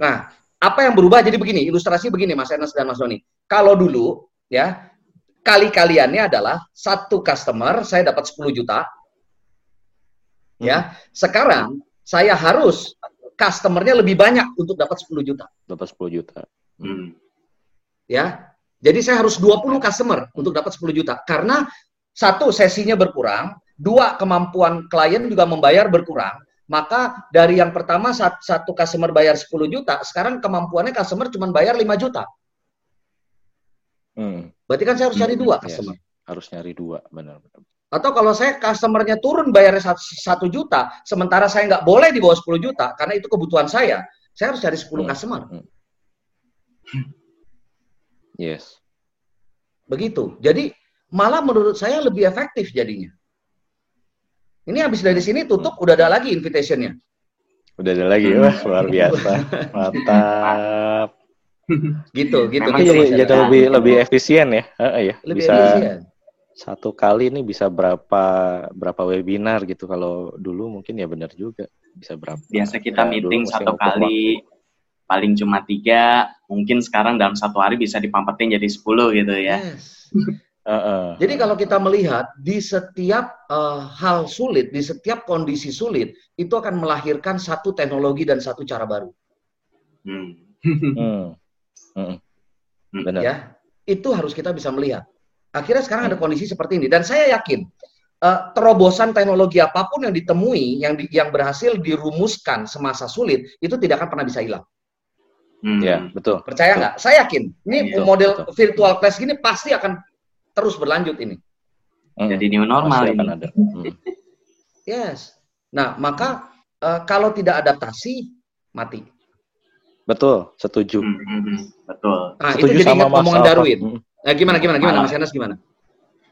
Nah, apa yang berubah jadi begini, ilustrasi begini Mas Ernest dan Mas Doni. Kalau dulu ya kali-kaliannya adalah satu customer saya dapat 10 juta. Ya, sekarang saya harus customernya lebih banyak untuk dapat 10 juta, Dapat 10 juta. Hmm. Ya. Jadi saya harus 20 customer untuk dapat 10 juta karena satu sesinya berkurang, dua kemampuan klien juga membayar berkurang. Maka dari yang pertama sat- satu customer bayar 10 juta, sekarang kemampuannya customer cuma bayar 5 juta. Hmm, Berarti kan saya harus cari Hmm, dua yes. customer. Harus nyari dua, benar-benar. Atau kalau saya customernya turun bayarnya satu, juta, sementara saya nggak boleh di bawah 10 juta karena itu kebutuhan saya, saya harus cari 10 Hmm. customer. Yes. Begitu. Jadi malah menurut saya lebih efektif jadinya. Ini habis dari sini tutup udah ada lagi invitationnya. Udah ada lagi, Hmm. wah luar biasa, mantap. Gitu, gitu. Memang gitu, jadi, jadi lebih lebih efisien ya, Heeh, ya. lebih bisa efisien. satu kali ini bisa berapa berapa webinar gitu. Kalau dulu mungkin ya benar juga bisa berapa. Biasa kita Ya, meeting satu kali, paling cuma tiga, mungkin sekarang dalam satu hari bisa dipampetin jadi 10 gitu ya. Yes. Heeh. Jadi kalau kita melihat di setiap eh, hal sulit, di setiap kondisi sulit, itu akan melahirkan satu teknologi dan satu cara baru. Hmm. Hmm. Hmm. Benar. ya itu harus kita bisa melihat akhirnya sekarang ada kondisi seperti ini dan saya yakin eh, terobosan teknologi apa pun yang ditemui yang di- yang berhasil dirumuskan semasa sulit itu tidak akan pernah bisa hilang Hmm. Ya, betul. percaya nggak saya yakin ini Betul, model betul. virtual class gini pasti akan terus berlanjut ini Hmm. Jadi new normal Pasti ini. akan ada. Hmm. yes nah maka eh, kalau tidak adaptasi mati Betul, setuju. Hmm, hmm, hmm. Betul. nah itu setuju jadi sama omongan. Darwin Hmm. nah, gimana gimana gimana. Mas Enas gimana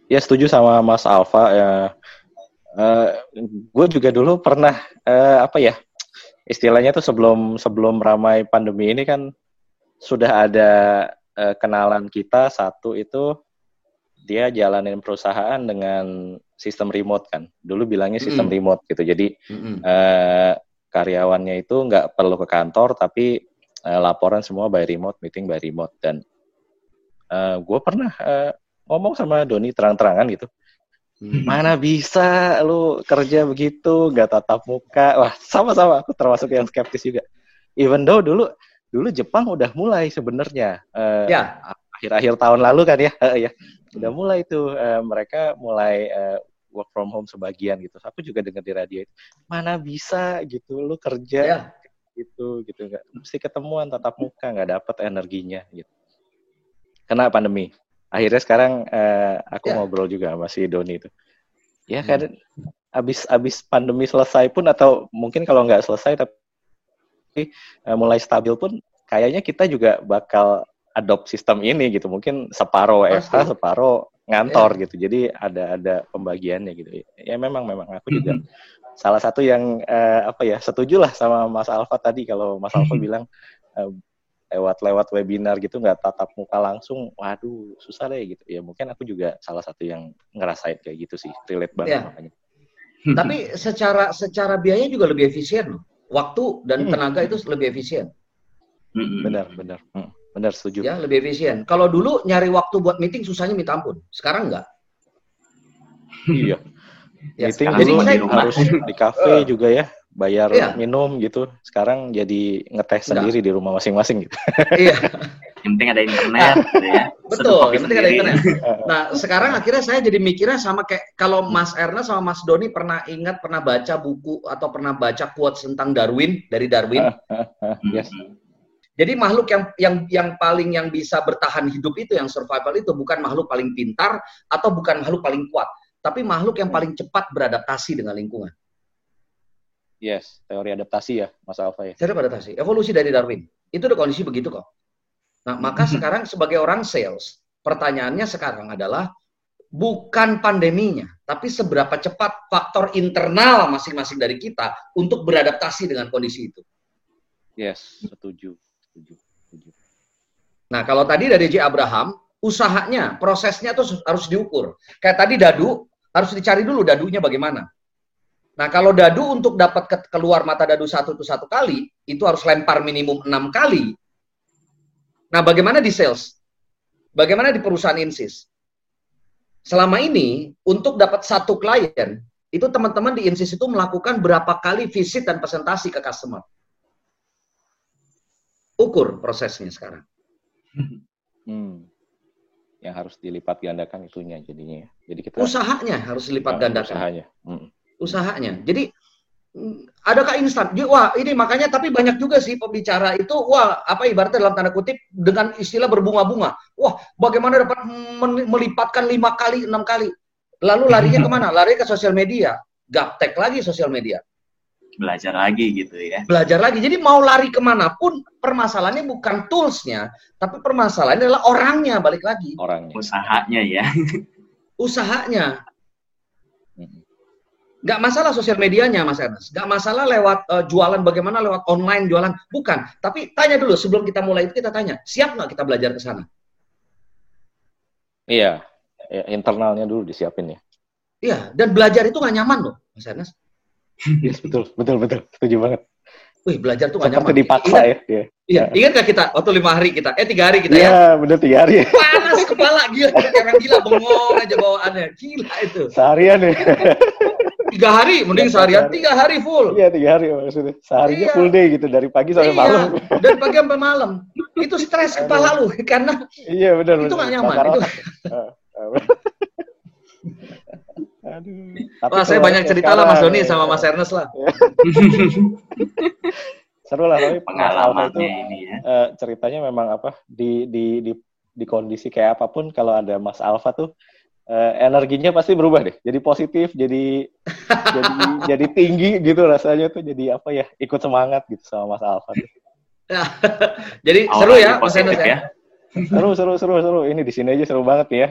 Ya setuju sama Mas Alfa ya. gue juga dulu pernah eh, apa ya istilahnya tuh sebelum sebelum ramai pandemi ini kan sudah ada eh, kenalan kita satu itu dia jalanin perusahaan dengan sistem remote kan. Dulu bilangnya sistem Mm-mm. remote gitu. Jadi Mm-mm. eh, karyawannya itu nggak perlu ke kantor tapi eh, laporan semua by remote, meeting by remote dan gue pernah eh, ngomong sama Doni terang-terangan gitu. Hmm. Mana bisa lu kerja begitu, nggak tatap muka. Wah, sama-sama aku termasuk yang skeptis juga. Even though dulu dulu Jepang udah mulai sebenarnya eh, ya akhir-akhir tahun lalu kan ya, eh, ya udah mulai tuh eh, mereka mulai eh, work from home sebagian gitu. Aku juga dengar di radio itu, mana bisa gitu lu kerja ya gitu gitu nggak mesti ketemuan tatap muka nggak dapet energinya gitu. Kena pandemi. Akhirnya sekarang eh, aku Ya. ngobrol juga sama si Doni itu. Ya Hmm. kan abis abis pandemi selesai pun atau mungkin kalau nggak selesai tapi eh, mulai stabil pun kayaknya kita juga bakal adopt sistem ini gitu. Mungkin separuh Pasti. WFH, separuh ngantor gitu. Jadi ada ada pembagiannya gitu. Ya memang memang aku juga salah satu yang eh, apa ya setuju lah sama Mas Alfa tadi kalau Mas Alfa bilang eh, lewat-lewat webinar gitu nggak tatap muka langsung, waduh susah deh gitu. Ya mungkin aku juga salah satu yang ngerasain kayak gitu sih, relate banget Ya. makanya. Tapi secara secara biaya juga lebih efisien loh. Waktu dan Hmm. tenaga itu lebih efisien. Hmm. Benar, benar, Hmm, benar setuju. Ya, lebih efisien. Kalau dulu nyari waktu buat meeting susahnya minta ampun. Sekarang enggak. Iya. Ya, Meeting dulu harus di kafe juga ya, bayar Iya. minum gitu. Sekarang jadi ngetes Enggak. sendiri di rumah masing-masing gitu. iya, Yang penting ada internet gitu ya. Betul. Yang penting ada internet. Nah, sekarang akhirnya saya jadi mikirnya sama kayak kalau Mas Erna sama Mas Doni pernah ingat pernah baca buku atau pernah baca quotes tentang Darwin dari Darwin. Hmm, Yes. hmm. Jadi makhluk yang yang yang paling yang bisa bertahan hidup itu yang survival itu bukan makhluk paling pintar atau bukan makhluk paling kuat, tapi makhluk yang paling cepat beradaptasi dengan lingkungan. Yes, teori adaptasi ya, Mas Alfa ya. Teori adaptasi, evolusi dari Darwin. Itu udah kondisi begitu kok. Nah, maka sekarang sebagai orang sales, pertanyaannya sekarang adalah bukan pandeminya, tapi seberapa cepat faktor internal masing-masing dari kita untuk beradaptasi dengan kondisi itu. Yes, setuju, setuju, setuju. Nah, kalau tadi dari J. Abraham, usahanya, prosesnya tuh harus diukur. Kayak tadi dadu, harus dicari dulu dadunya bagaimana. Nah, kalau dadu untuk dapat keluar mata dadu satu itu satu kali, itu harus lempar minimum enam kali. Nah, bagaimana di sales? Bagaimana di perusahaan Insis? Selama ini, untuk dapat satu klien, itu teman-teman di Insis itu melakukan berapa kali visit dan presentasi ke customer. Ukur prosesnya sekarang. Hmm. Yang harus dilipat gandakan itunya jadinya. Ya. Jadi kita usahanya harus dilipat gandakan. Usahanya. Hmm usahanya. Jadi mm, adakah instan? Wah ini makanya tapi banyak juga sih pembicara itu wah apa ibaratnya dalam tanda kutip dengan istilah berbunga-bunga. Wah bagaimana dapat melipatkan lima kali enam kali. Lalu larinya ke mana? Lari ke sosial media. Gaptek lagi sosial media. Belajar lagi gitu ya. Belajar lagi. Jadi mau lari ke mana pun permasalahannya bukan toolsnya, tapi permasalahannya adalah orangnya balik lagi. Orangnya. Usahanya ya. Usahanya Nggak masalah sosial medianya, Mas Ernest. Nggak masalah lewat uh, jualan, bagaimana lewat online jualan. Bukan. Tapi tanya dulu, sebelum kita mulai itu kita tanya, siap nggak kita belajar ke sana? Iya, ya, internalnya dulu disiapin ya. Iya, dan belajar itu nggak nyaman loh, Mas Ernest. yes, betul, betul, betul. Setuju banget. Wih, belajar tuh gak nyaman. dipaksa ingat, ya. Iya, iya. ingat gak kita waktu lima hari kita? Eh tiga hari kita ya? Iya, bener tiga hari. Panas kepala gila, orang gila bengong aja bawaannya. Gila itu. Seharian ya. tiga hari, mending seharian. Tiga hari full. Iya tiga hari maksudnya. Seharinya iya. full day gitu dari pagi sampai iya. malam. Dari pagi sampai malam. Itu stres kepala lu karena. Iya benar. Itu nggak nyaman. Itu. Aduh. Wah, saya banyak cerita lah Mas Doni sama Mas Ernest lah. Seru lah tapi pengalaman itu ini ya. Uh, ceritanya memang apa di di di di kondisi kayak apa pun kalau ada Mas Alfa tuh uh, energinya pasti berubah deh. Jadi positif, jadi jadi jadi tinggi gitu rasanya tuh jadi apa ya? Ikut semangat gitu sama Mas Alfa. jadi seru ya Mas Ernest ya. ya. Seru seru seru seru. Ini di sini aja seru banget ya.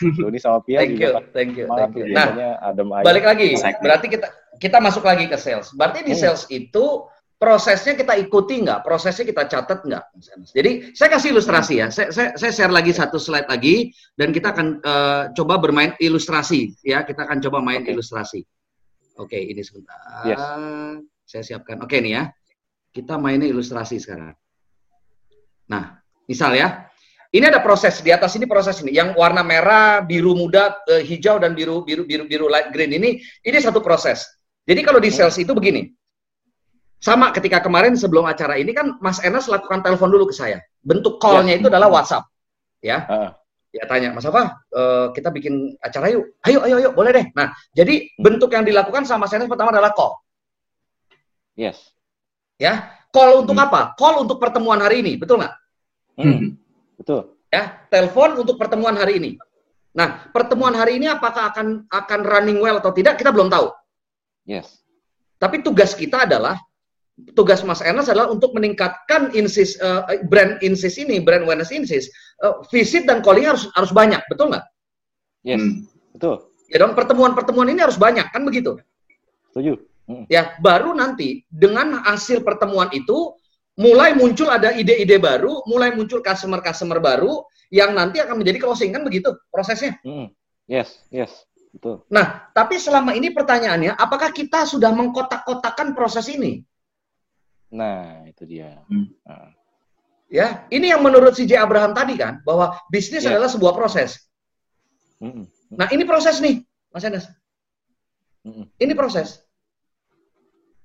Doni sama Pia thank you, thank you, thank you. Nah, adem aja. balik lagi. Berarti kita kita masuk lagi ke sales. Berarti di hmm. sales itu prosesnya kita ikuti nggak? Prosesnya kita catat nggak? Jadi saya kasih ilustrasi ya. Saya, saya, saya share lagi satu slide lagi dan kita akan uh, coba bermain ilustrasi ya. Kita akan coba main okay. ilustrasi. Oke, okay, ini sebentar. Yes. Saya siapkan. Oke okay, nih ya. Kita mainnya ilustrasi sekarang. Nah, misal ya, ini ada proses di atas ini proses ini. Yang warna merah, biru muda, uh, hijau dan biru biru biru biru light green ini ini satu proses. Jadi kalau di sales itu begini. Sama ketika kemarin sebelum acara ini kan Mas Enas lakukan telepon dulu ke saya. Bentuk call-nya itu adalah WhatsApp. Ya. Uh. Ya tanya, Mas apa? Uh, kita bikin acara yuk. Ayo, ayo, ayo, boleh deh. Nah, jadi bentuk yang dilakukan sama Mas Enas pertama adalah call. Yes. Ya, call untuk hmm. apa? Call untuk pertemuan hari ini, betul nggak? Hmm. Betul. Ya, telepon untuk pertemuan hari ini. Nah, pertemuan hari ini apakah akan akan running well atau tidak kita belum tahu. Yes. Tapi tugas kita adalah tugas Mas Ernest adalah untuk meningkatkan insis uh, brand insis ini, brand awareness insis. Uh, visit dan calling harus harus banyak, betul nggak? Yes, hmm. betul. Ya dong, pertemuan-pertemuan ini harus banyak, kan begitu? Setuju. Hmm. Ya, baru nanti dengan hasil pertemuan itu mulai muncul ada ide-ide baru, mulai muncul customer-customer baru yang nanti akan menjadi closing kan begitu prosesnya. Mm. Yes, yes, betul. Nah, tapi selama ini pertanyaannya, apakah kita sudah mengkotak-kotakan proses ini? Nah, itu dia. Mm. Nah. Ya, ini yang menurut si J. Abraham tadi kan, bahwa bisnis yeah. adalah sebuah proses. Mm -mm. Nah, ini proses nih, Mas Enes. Mm -mm. Ini proses.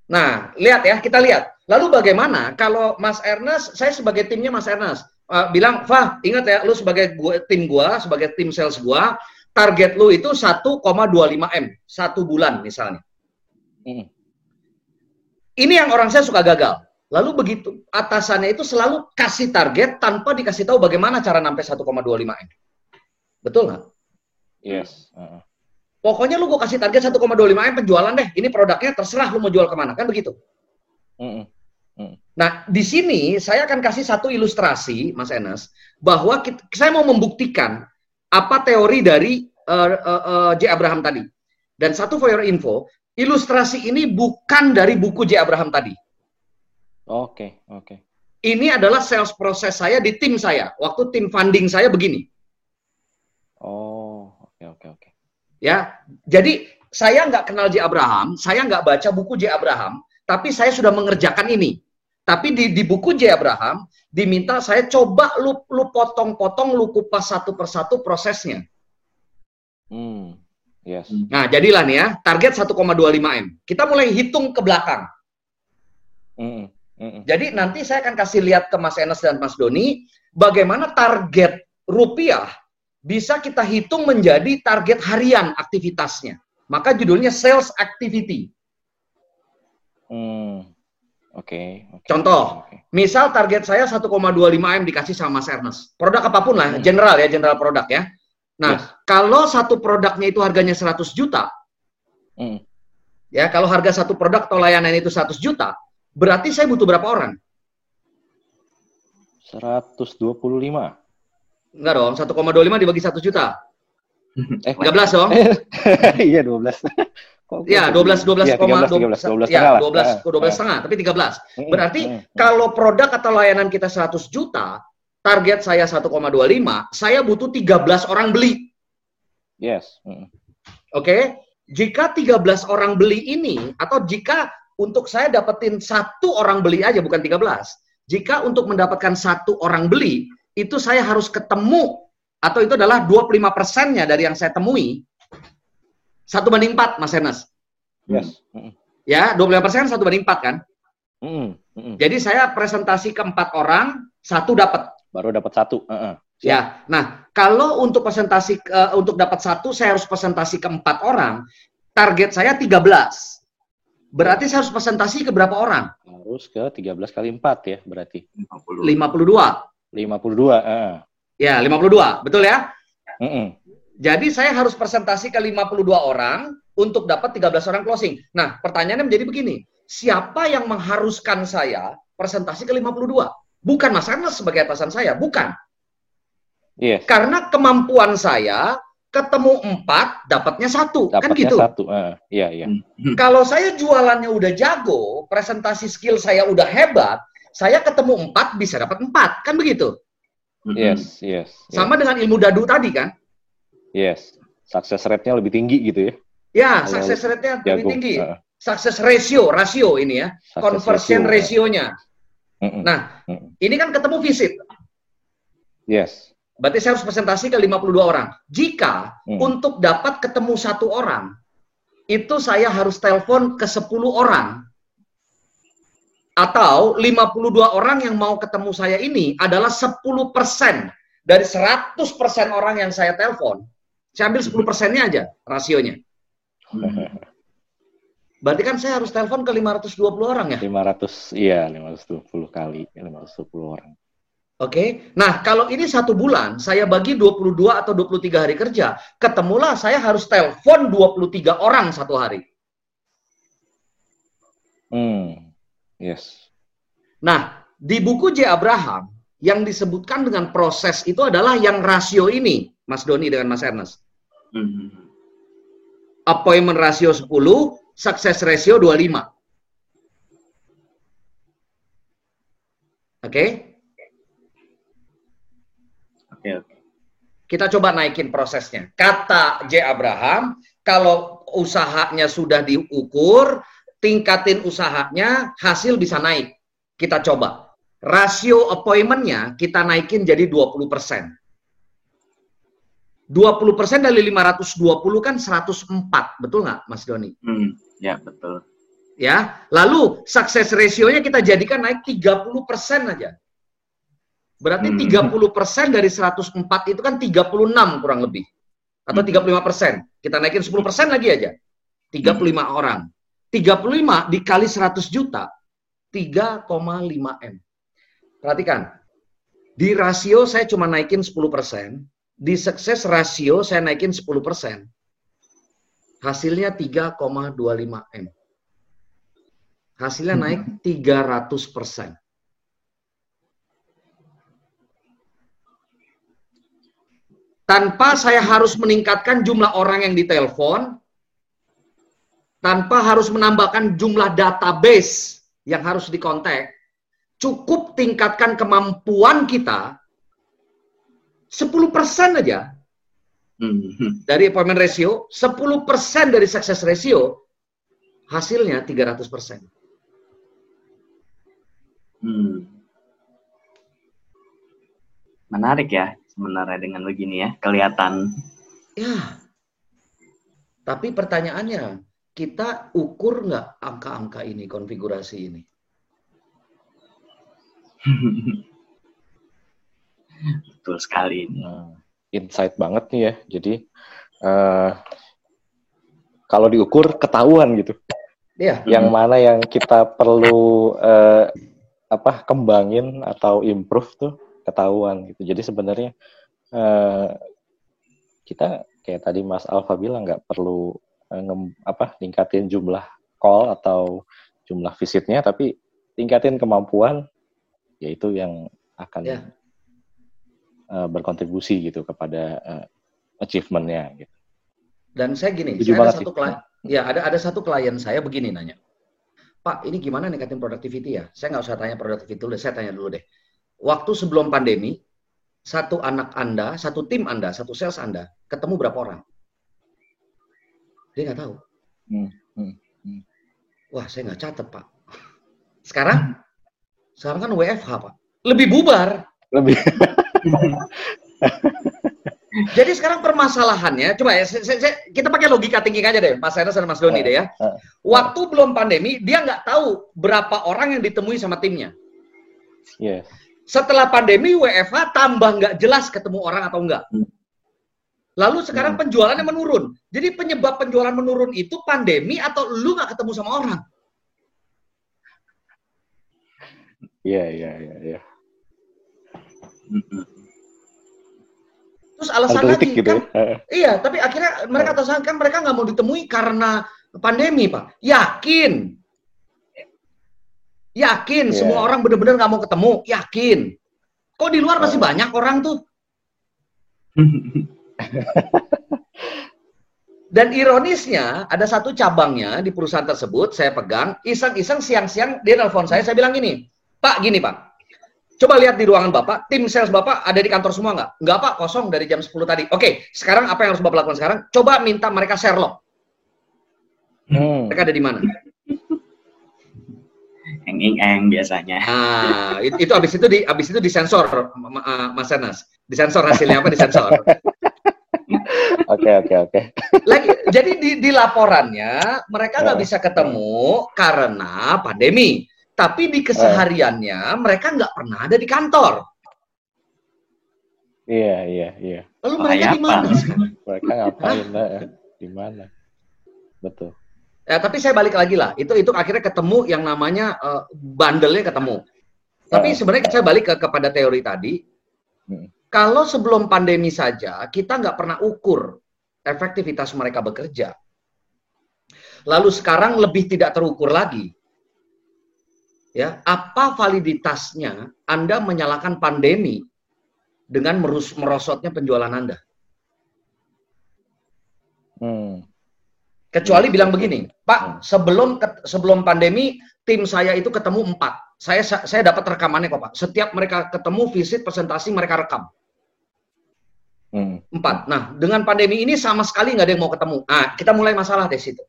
Nah, lihat ya, kita lihat. Lalu bagaimana kalau Mas Ernest, saya sebagai timnya Mas Ernest, uh, bilang, Fah, ingat ya, lu sebagai gua, tim gua, sebagai tim sales gua, target lu itu 1,25 M, satu bulan misalnya. Hmm. Ini yang orang saya suka gagal. Lalu begitu atasannya itu selalu kasih target tanpa dikasih tahu bagaimana cara sampai 1,25 m. Betul nggak? Yes. Uh. Pokoknya lu gue kasih target 1,25 m penjualan deh. Ini produknya terserah lu mau jual ke mana kan begitu. Mm -mm. Nah di sini saya akan kasih satu ilustrasi, Mas Enes, bahwa kita, saya mau membuktikan apa teori dari uh, uh, uh, J Abraham tadi. Dan satu for your info, ilustrasi ini bukan dari buku J Abraham tadi. Oke, okay, oke. Okay. Ini adalah sales proses saya di tim saya. Waktu tim funding saya begini. Oh, oke, okay, oke, okay, oke. Okay. Ya, jadi saya nggak kenal J. Abraham, saya nggak baca buku J. Abraham, tapi saya sudah mengerjakan ini. Tapi di, di buku J. Abraham, diminta saya coba lu, lu potong-potong, lu kupas satu persatu prosesnya. Hmm, yes. Nah, jadilah nih ya, target 1,25 M. Kita mulai hitung ke belakang. Hmm. Jadi nanti saya akan kasih lihat ke Mas Enes dan Mas Doni bagaimana target rupiah bisa kita hitung menjadi target harian aktivitasnya. Maka judulnya sales activity. Hmm. Oke. Okay, okay, Contoh, okay. misal target saya 1,25 m dikasih sama Mas Ernest. Produk apa pun lah, hmm. general ya, general produk ya. Nah, yes. kalau satu produknya itu harganya 100 juta, hmm. ya kalau harga satu produk atau layanan itu 100 juta, Berarti saya butuh berapa orang? 125. Enggak dong, 1,25 dibagi 1 juta. Eh, 13 dong. iya, 12. Ya, 12 12, ya, 13, 12, 12, 12, ya, 12 12 setengah, tapi 13. Berarti kalau produk atau layanan kita 100 juta, target saya 1,25, saya butuh 13 orang beli. Yes. Oke. Okay? Jika 13 orang beli ini atau jika untuk saya dapetin satu orang beli aja bukan 13. Jika untuk mendapatkan satu orang beli, itu saya harus ketemu atau itu adalah 25 persennya dari yang saya temui. Satu banding empat, Mas Enes. Yes. Ya, 25 persen satu banding empat kan? Mm. Mm. Jadi saya presentasi ke empat orang, satu dapat. Baru dapat satu. Uh -uh. Ya, nah kalau untuk presentasi uh, untuk dapat satu, saya harus presentasi ke empat orang. Target saya 13. Berarti saya harus presentasi ke berapa orang? Harus ke 13 kali 4 ya, berarti. 50. 52. 52, uh. Ya, 52, betul ya? Mm -mm. Jadi saya harus presentasi ke 52 orang untuk dapat 13 orang closing. Nah, pertanyaannya menjadi begini. Siapa yang mengharuskan saya presentasi ke 52? Bukan Mas Anas sebagai atasan saya, bukan. Yes. Karena kemampuan saya ketemu empat, dapatnya satu, kan dapatnya kan gitu? satu, uh, iya iya. Hmm. Kalau saya jualannya udah jago, presentasi skill saya udah hebat, saya ketemu empat bisa dapat empat, kan begitu? Hmm. Yes, yes. Sama dengan ilmu dadu tadi kan? Yes, sukses rate-nya lebih tinggi gitu ya? Ya, sukses rate-nya lebih tinggi. Uh. Sukses ratio, rasio ini ya, success conversion ratio, Nah, ini kan ketemu visit. Yes. Berarti saya harus presentasi ke 52 orang. Jika hmm. untuk dapat ketemu satu orang, itu saya harus telepon ke 10 orang. Atau 52 orang yang mau ketemu saya ini adalah 10% dari 100% orang yang saya telepon. Saya ambil 10 persennya aja rasionya. Berarti kan saya harus telepon ke 520 orang ya? 500, iya 520 kali, 520 orang. Oke. Okay? Nah, kalau ini satu bulan, saya bagi 22 atau 23 hari kerja, ketemulah saya harus telepon 23 orang satu hari. Hmm. Yes. Nah, di buku J. Abraham, yang disebutkan dengan proses itu adalah yang rasio ini, Mas Doni dengan Mas Ernest. Hmm. Appointment rasio 10, success ratio 25. Oke? Okay? Oke, oke. Kita coba naikin prosesnya. Kata J. Abraham, kalau usahanya sudah diukur, tingkatin usahanya, hasil bisa naik. Kita coba. Rasio appointment-nya kita naikin jadi 20 persen. 20 persen dari 520 kan 104, betul nggak Mas Doni? Hmm, ya betul. Ya, lalu sukses ratio-nya kita jadikan naik 30 persen aja. Berarti hmm. 30% dari 104 itu kan 36 kurang lebih. Atau 35%. Hmm. Kita naikin 10% lagi aja. 35 hmm. orang. 35 dikali 100 juta. 3,5 M. Perhatikan, di rasio saya cuma naikin 10%, di sukses rasio saya naikin 10%. Hasilnya 3,25 M. Hasilnya naik 300%. Tanpa saya harus meningkatkan jumlah orang yang ditelepon, tanpa harus menambahkan jumlah database yang harus dikontak, cukup tingkatkan kemampuan kita 10% aja hmm. dari appointment ratio, 10% dari success ratio, hasilnya 300%. Hmm. Menarik ya sebenarnya dengan begini ya, kelihatan. Ya. Tapi pertanyaannya, kita ukur nggak angka-angka ini, konfigurasi ini? Betul sekali ini. Nah, insight banget nih ya. Jadi uh, kalau diukur ketahuan gitu. Iya. Yang mana yang kita perlu uh, apa kembangin atau improve tuh ketahuan gitu. Jadi sebenarnya uh, kita kayak tadi Mas Alfa bilang nggak perlu uh, nge, apa tingkatin jumlah call atau jumlah visitnya, tapi tingkatin kemampuan, yaitu yang akan yeah. Uh, berkontribusi gitu kepada uh, achievementnya gitu. Dan saya gini, saya ada satu klien, ya ada ada satu klien saya begini nanya, Pak, ini gimana ningkatin productivity ya? Saya nggak usah tanya productivity dulu, saya tanya dulu deh waktu sebelum pandemi, satu anak Anda, satu tim Anda, satu sales Anda, ketemu berapa orang? Dia nggak tahu. Hmm, hmm, hmm. Wah, saya nggak catat, Pak. Sekarang? Sekarang kan WFH, Pak. Lebih bubar. Lebih. Jadi sekarang permasalahannya, coba ya, saya, saya, kita pakai logika tinggi aja deh, Mas Enes dan Mas Doni deh ya. Waktu belum pandemi, dia nggak tahu berapa orang yang ditemui sama timnya. Yes setelah pandemi WFH tambah nggak jelas ketemu orang atau enggak. Hmm. Lalu sekarang hmm. penjualannya menurun. Jadi penyebab penjualan menurun itu pandemi atau lu nggak ketemu sama orang? Iya, iya, iya. Ya. Terus alasan lagi gitu kan, ya? iya, tapi akhirnya mereka atasan kan mereka nggak mau ditemui karena pandemi, Pak. Yakin, Yakin yeah. semua orang benar-benar nggak mau ketemu? Yakin. Kok di luar masih banyak orang tuh? Dan ironisnya, ada satu cabangnya di perusahaan tersebut, saya pegang, iseng-iseng siang-siang, dia nelfon saya, saya bilang gini, Pak, gini Pak, coba lihat di ruangan Bapak, tim sales Bapak ada di kantor semua nggak? Nggak Pak, kosong dari jam 10 tadi. Oke, sekarang apa yang harus Bapak lakukan sekarang? Coba minta mereka share log. Hmm. Mereka ada di mana? eng eng biasanya. Ah, itu, itu abis itu di abis itu disensor Mas Enas. Disensor hasilnya apa disensor. Oke oke oke. Lagi jadi di, di laporannya mereka nggak bisa ketemu karena pandemi. Tapi di kesehariannya mereka nggak pernah ada di kantor. Iya iya iya. Lalu mereka di mana? Mereka ngapain? Di mana? Betul. Ya, tapi saya balik lagi lah. Itu itu akhirnya ketemu yang namanya uh, bandelnya ketemu. Tapi uh. sebenarnya saya balik ke kepada teori tadi. Hmm. Kalau sebelum pandemi saja kita nggak pernah ukur efektivitas mereka bekerja. Lalu sekarang lebih tidak terukur lagi. Ya, apa validitasnya Anda menyalakan pandemi dengan merus merosotnya penjualan Anda? Hmm. Kecuali bilang begini, Pak, hmm. sebelum sebelum pandemi tim saya itu ketemu empat. Saya saya dapat rekamannya kok Pak. Setiap mereka ketemu visit presentasi mereka rekam. Hmm. Empat. Nah dengan pandemi ini sama sekali nggak ada yang mau ketemu. Nah kita mulai masalah dari situ.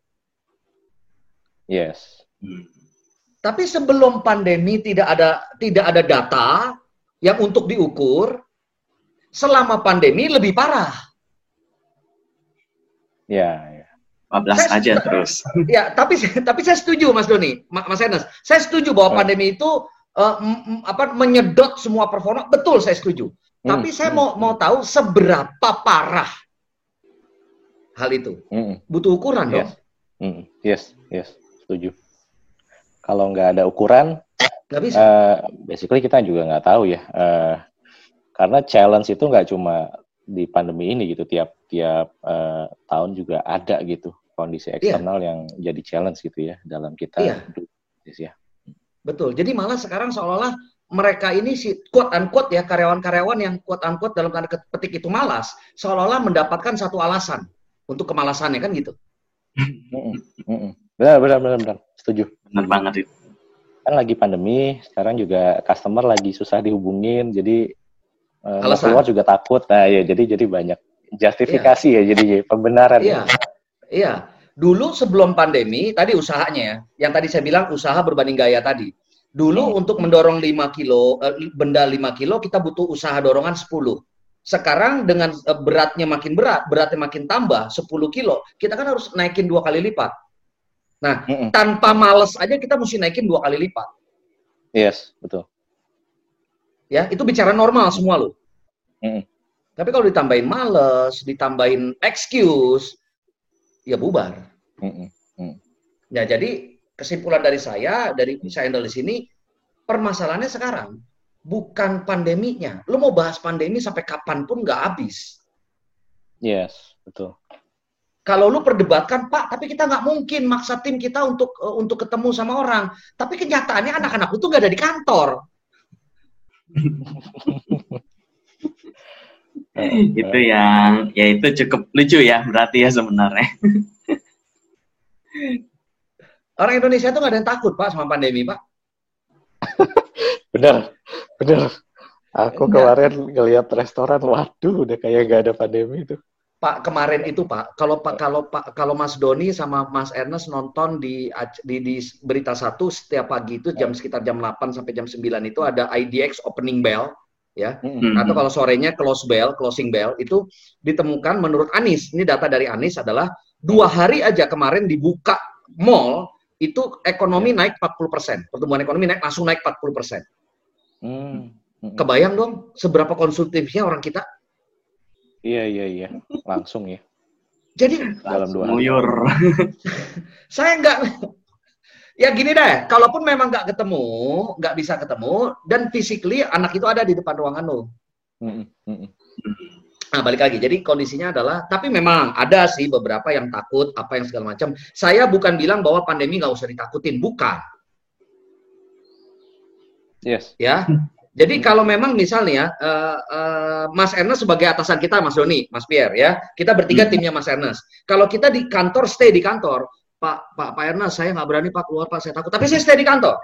Yes. Hmm. Tapi sebelum pandemi tidak ada tidak ada data yang untuk diukur. Selama pandemi lebih parah. Ya, 14 saya, aja terus. Ya, tapi tapi saya setuju Mas Doni, Mas Enes. Saya setuju bahwa pandemi itu uh, apa menyedot semua performa. Betul, saya setuju. Hmm. Tapi saya hmm. mau mau tahu seberapa parah hal itu. Hmm. Butuh ukuran yes. dong. Hmm. Yes, yes, setuju. Kalau nggak ada ukuran, Nggak bisa. Uh, basically kita juga nggak tahu ya. Uh, karena challenge itu nggak cuma di pandemi ini gitu, tiap tiap uh, tahun juga ada gitu kondisi iya. eksternal yeah. yang jadi challenge gitu ya dalam kita yeah. ya. Betul. Jadi malah sekarang seolah-olah mereka ini si quote unquote ya karyawan-karyawan yang quote unquote dalam tanda petik itu malas, seolah-olah mendapatkan satu alasan untuk kemalasannya kan gitu. Benar, benar, benar, benar. Setuju. Benar banget itu. Kan lagi pandemi, sekarang juga customer lagi susah dihubungin, jadi uh, keluar juga takut. Nah, ya jadi jadi banyak justifikasi yeah. ya, jadi pembenaran. Iya. Iya. Dulu sebelum pandemi, tadi usahanya ya, yang tadi saya bilang usaha berbanding gaya tadi. Dulu hmm. untuk mendorong 5 kilo, eh, benda 5 kilo, kita butuh usaha dorongan 10. Sekarang dengan eh, beratnya makin berat, beratnya makin tambah 10 kilo, kita kan harus naikin dua kali lipat. Nah, hmm. tanpa males aja kita mesti naikin dua kali lipat. Yes, betul. Ya, itu bicara normal semua loh. Hmm. Tapi kalau ditambahin males, ditambahin excuse, ya bubar. Mm -mm. Ya jadi kesimpulan dari saya dari saya handle di sini permasalahannya sekarang bukan pandeminya. Lo mau bahas pandemi sampai kapan pun nggak habis. Yes, betul. Kalau lu perdebatkan, Pak, tapi kita nggak mungkin maksa tim kita untuk uh, untuk ketemu sama orang. Tapi kenyataannya anak-anak itu nggak ada di kantor. itu yang ya itu cukup lucu ya berarti ya sebenarnya. Orang Indonesia itu nggak ada yang takut pak sama pandemi pak. bener, bener. Aku kemarin ngeliat restoran, waduh, udah kayak gak ada pandemi itu. Pak kemarin itu Pak, kalau Pak kalau Pak kalau Mas Doni sama Mas Ernest nonton di di, di berita satu setiap pagi itu jam sekitar jam 8 sampai jam 9 itu ada IDX opening bell ya. Mm-hmm. Atau kalau sorenya close bell, closing bell itu ditemukan menurut Anis, ini data dari Anis adalah dua hari aja kemarin dibuka mall itu ekonomi naik 40%. Pertumbuhan ekonomi naik langsung naik 40%. Hmm. Kebayang dong seberapa konsumtifnya orang kita? Iya iya iya, langsung ya. Jadi dalam dua hari. saya nggak ya gini deh, kalaupun memang nggak ketemu, nggak bisa ketemu, dan physically anak itu ada di depan ruangan lo. Nah, balik lagi. Jadi kondisinya adalah, tapi memang ada sih beberapa yang takut, apa yang segala macam. Saya bukan bilang bahwa pandemi nggak usah ditakutin, bukan. Yes. Ya. Jadi kalau memang misalnya uh, uh, Mas Ernest sebagai atasan kita, Mas Doni, Mas Pierre, ya, kita bertiga hmm. timnya Mas Ernest. Kalau kita di kantor, stay di kantor, Pak Pak Pak Erna, saya nggak berani Pak keluar Pak, saya takut. Tapi saya stay di kantor.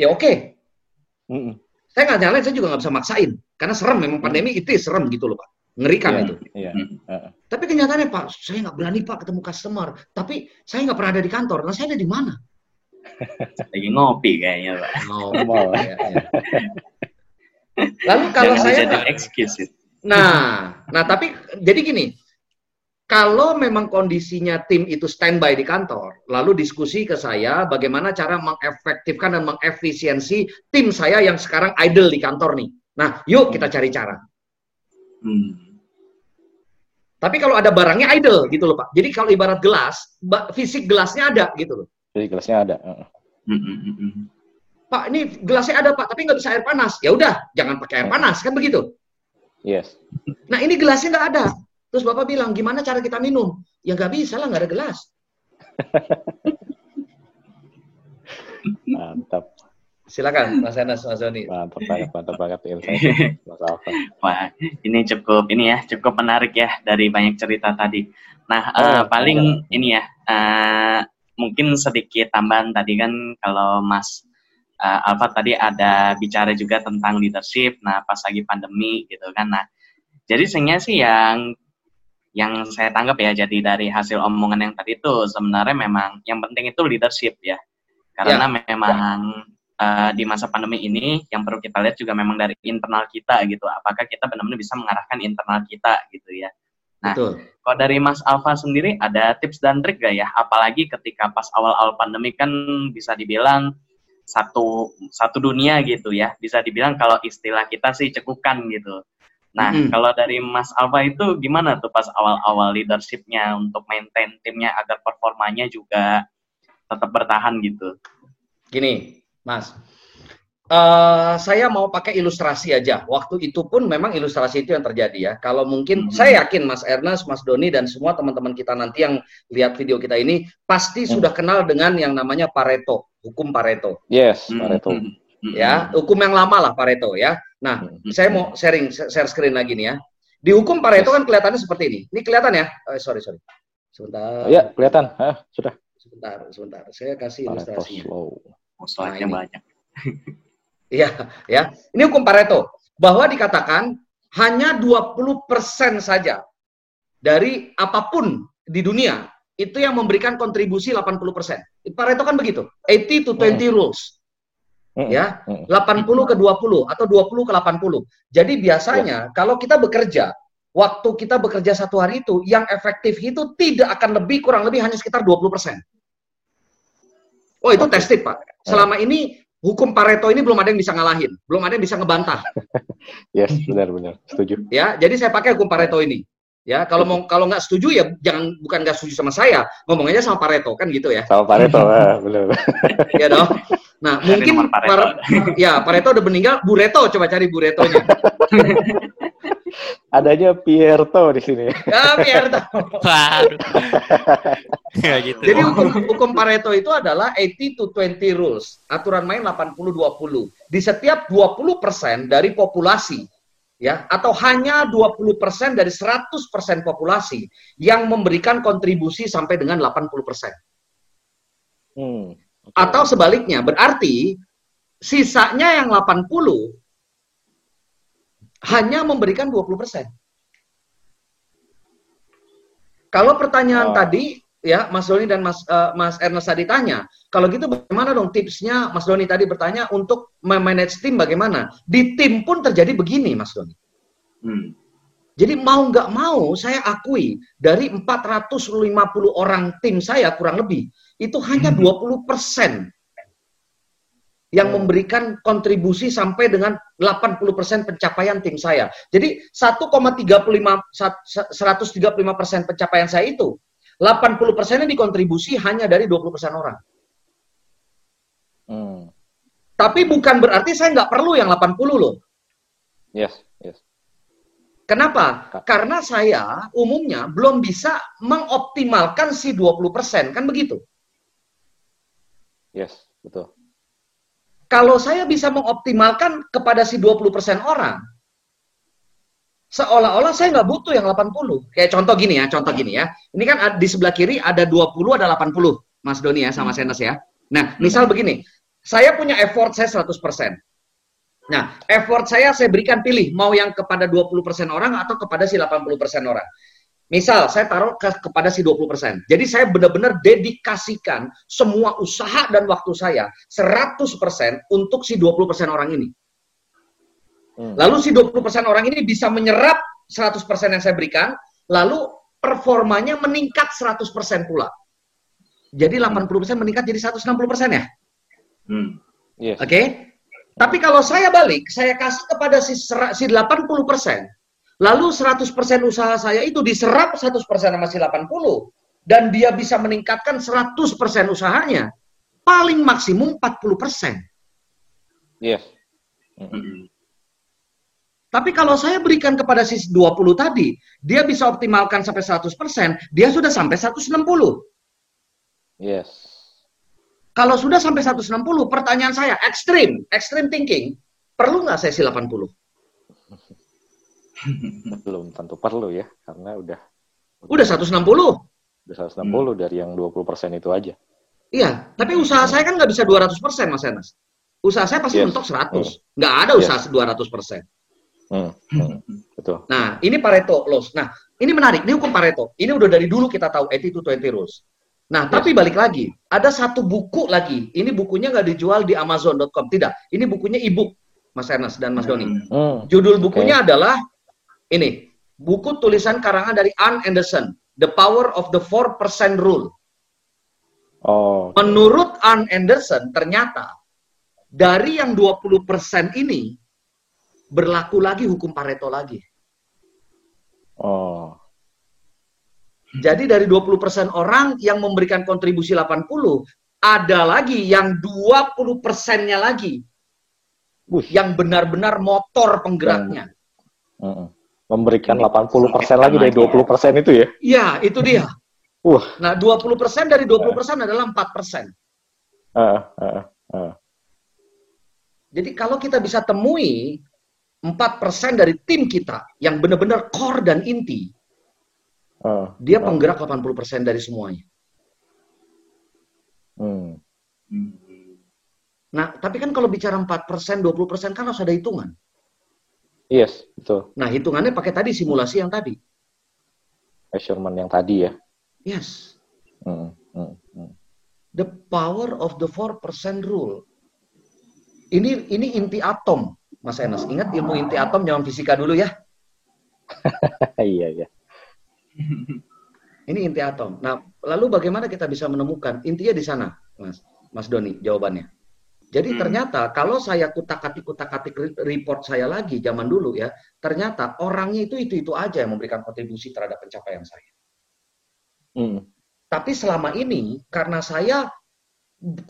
Ya oke. Okay. Mm -mm. Saya nggak nyalain, saya juga nggak bisa maksain. Karena serem, memang pandemi itu serem gitu loh Pak. Ngerikan yeah, itu. Yeah. Uh. Tapi kenyataannya Pak, saya nggak berani Pak ketemu customer. Tapi saya nggak pernah ada di kantor. Nah saya ada di mana? Lagi ngopi kayaknya Pak. Ngopi. ya, ya. Lalu kalau Jangan saya... excuse. Nah, nah tapi jadi gini, kalau memang kondisinya tim itu standby di kantor, lalu diskusi ke saya bagaimana cara mengefektifkan dan mengefisiensi tim saya yang sekarang idle di kantor nih. Nah, yuk kita cari cara. Hmm. Tapi kalau ada barangnya idle gitu loh Pak. Jadi kalau ibarat gelas, fisik gelasnya ada gitu loh. Fisik gelasnya ada. Hmm, hmm, hmm, Pak, ini gelasnya ada Pak, tapi nggak bisa air panas. Ya udah, jangan pakai air panas kan begitu. Yes. Nah ini gelasnya nggak ada. Terus Bapak bilang, gimana cara kita minum? Ya nggak bisa lah, nggak ada gelas. Mantap. Silakan, Mas Enas, Mas Doni. Mantap banget, mantap banget Mas Alfa. Wah, ini cukup ini ya, cukup menarik ya dari banyak cerita tadi. Nah, oh, uh, paling ini ya, uh, mungkin sedikit tambahan tadi kan kalau Mas uh, Alfa tadi ada bicara juga tentang leadership. Nah, pas lagi pandemi gitu kan. Nah, jadi sebenarnya sih yang yang saya tangkap ya jadi dari hasil omongan yang tadi itu sebenarnya memang yang penting itu leadership ya karena ya. memang uh, di masa pandemi ini yang perlu kita lihat juga memang dari internal kita gitu apakah kita benar-benar bisa mengarahkan internal kita gitu ya nah Betul. kalau dari Mas Alfa sendiri ada tips dan trik gak ya apalagi ketika pas awal-awal pandemi kan bisa dibilang satu satu dunia gitu ya bisa dibilang kalau istilah kita sih cekukan gitu Nah, hmm. kalau dari Mas Alfa itu gimana tuh pas awal-awal leadershipnya untuk maintain timnya agar performanya juga tetap bertahan gitu? Gini, Mas, Uh, saya mau pakai ilustrasi aja. Waktu itu pun memang ilustrasi itu yang terjadi ya. Kalau mungkin hmm. saya yakin Mas Ernest, Mas Doni dan semua teman-teman kita nanti yang lihat video kita ini pasti hmm. sudah kenal dengan yang namanya Pareto, hukum Pareto. Yes, hmm. Pareto. Hmm. Ya, hukum yang lama lah Pareto ya. Nah, hmm. saya mau sharing share screen lagi nih ya. Di hukum Pareto kan kelihatannya seperti ini. Ini kelihatan ya? Oh, sorry, sorry. Sebentar. Ya, kelihatan. Ah, sudah. Sebentar, sebentar. Saya kasih ilustrasi. Oh, slide-nya nah, banyak. Iya, ya. Ini hukum Pareto bahwa dikatakan hanya 20% saja dari apa pun di dunia itu yang memberikan kontribusi 80%. Pareto kan begitu. 80 to 20 hmm. rules. Ya, 80 hmm. ke 20 atau 20 ke 80. Jadi biasanya ya. kalau kita bekerja, waktu kita bekerja satu hari itu yang efektif itu tidak akan lebih kurang lebih hanya sekitar 20%. Oh, itu tested, Pak. Selama ini hukum Pareto ini belum ada yang bisa ngalahin, belum ada yang bisa ngebantah. yes, benar-benar, setuju. Ya, jadi saya pakai hukum Pareto ini. Ya, kalau mau kalau nggak setuju ya jangan bukan nggak setuju sama saya, ngomong aja sama Pareto kan gitu ya. Sama Pareto, ah, benar. ya dong. Nah, mungkin Pareto. ya Pareto udah meninggal, Bu Reto coba cari Bu Retonya. Adanya Pierto di sini. Ya, Pierto. Ya, gitu. Jadi hukum, hukum Pareto itu adalah 80 to 20 rules. Aturan main 80-20. Di setiap 20% dari populasi ya atau hanya 20% dari 100% populasi yang memberikan kontribusi sampai dengan 80%. Hmm, okay. Atau sebaliknya, berarti sisanya yang 80 hanya memberikan 20%. Kalau pertanyaan oh. tadi ya Mas Doni dan Mas uh, Mas Ernest tadi tanya, kalau gitu bagaimana dong tipsnya Mas Doni tadi bertanya untuk memanage tim bagaimana? Di tim pun terjadi begini Mas Doni. Hmm. Jadi mau nggak mau saya akui dari 450 orang tim saya kurang lebih itu hanya 20 hmm. persen yang memberikan kontribusi sampai dengan 80% pencapaian tim saya. Jadi 1,35 135% pencapaian saya itu 80 persennya dikontribusi hanya dari 20 persen orang. Hmm. Tapi bukan berarti saya nggak perlu yang 80 loh. Yes, yes. Kenapa? Karena saya umumnya belum bisa mengoptimalkan si 20 persen, kan begitu? Yes, betul. Kalau saya bisa mengoptimalkan kepada si 20 persen orang, seolah-olah saya nggak butuh yang 80. Kayak contoh gini ya, contoh gini ya. Ini kan di sebelah kiri ada 20, ada 80. Mas Doni ya, sama hmm. Senes ya. Nah, misal hmm. begini. Saya punya effort saya 100%. Nah, effort saya saya berikan pilih. Mau yang kepada 20% orang atau kepada si 80% orang. Misal, saya taruh ke, kepada si 20%. Jadi saya benar-benar dedikasikan semua usaha dan waktu saya 100% untuk si 20% orang ini. Hmm. Lalu si 20% orang ini bisa menyerap 100% yang saya berikan, lalu performanya meningkat 100% pula. Jadi 80% meningkat jadi 160% ya? Hmm. Yes. Oke. Okay? Tapi kalau saya balik, saya kasih kepada si, si 80%, lalu 100% usaha saya itu diserap 100% sama si 80, dan dia bisa meningkatkan 100% usahanya, paling maksimum 40%. Yes. Mm -hmm. Tapi kalau saya berikan kepada si 20 tadi, dia bisa optimalkan sampai 100%, dia sudah sampai 160. Yes. Kalau sudah sampai 160, pertanyaan saya, ekstrim, ekstrim thinking, perlu nggak sesi 80? Belum tentu perlu ya, karena udah... Udah 160? Udah 160 hmm. dari yang 20% itu aja. Iya, tapi usaha saya kan nggak bisa 200% Mas Enas. Usaha saya pasti yes. mentok 100. Hmm. Nggak ada usaha yes. 200%. Hmm, hmm, betul. Nah, ini Pareto loss. Nah, ini menarik. Ini hukum Pareto. Ini udah dari dulu kita tahu 80 to 20 rules. Nah, yes. tapi balik lagi, ada satu buku lagi. Ini bukunya nggak dijual di Amazon.com, tidak. Ini bukunya e-book, Mas Ernest dan Mas Doni. Hmm. Judul bukunya okay. adalah ini, buku tulisan karangan dari Ann Anderson, The Power of the 4% Rule. Oh. Menurut Ann Anderson, ternyata dari yang 20% ini berlaku lagi hukum Pareto lagi. Oh. Jadi dari 20% orang yang memberikan kontribusi 80, ada lagi yang 20 persennya lagi. Wih. Yang benar-benar motor penggeraknya. Mm-mm. Memberikan 80 persen lagi dari 20 persen itu ya? Iya, itu dia. Wah. Nah, 20 persen dari 20 persen adalah 4 persen. Uh, uh, uh. Jadi kalau kita bisa temui 4 persen dari tim kita yang benar-benar core dan inti, Uh, dia penggerak 80 persen dari semuanya. Hmm. Nah, tapi kan kalau bicara 4 persen, 20 persen kan harus ada hitungan. Yes, betul. Nah, hitungannya pakai tadi simulasi yang tadi. Measurement yang tadi ya. Yes. Hmm, hmm, hmm. The power of the 4% rule. Ini ini inti atom, Mas Enes. Ingat ilmu inti atom jangan fisika dulu ya. iya, iya. Ini inti atom. Nah, lalu bagaimana kita bisa menemukan intinya di sana, Mas? Mas Doni, jawabannya. Jadi Hmm. ternyata kalau saya kutak-atik kutak-atik report saya lagi zaman dulu ya, ternyata orangnya itu itu itu aja yang memberikan kontribusi terhadap pencapaian saya. Hmm. Tapi selama ini karena saya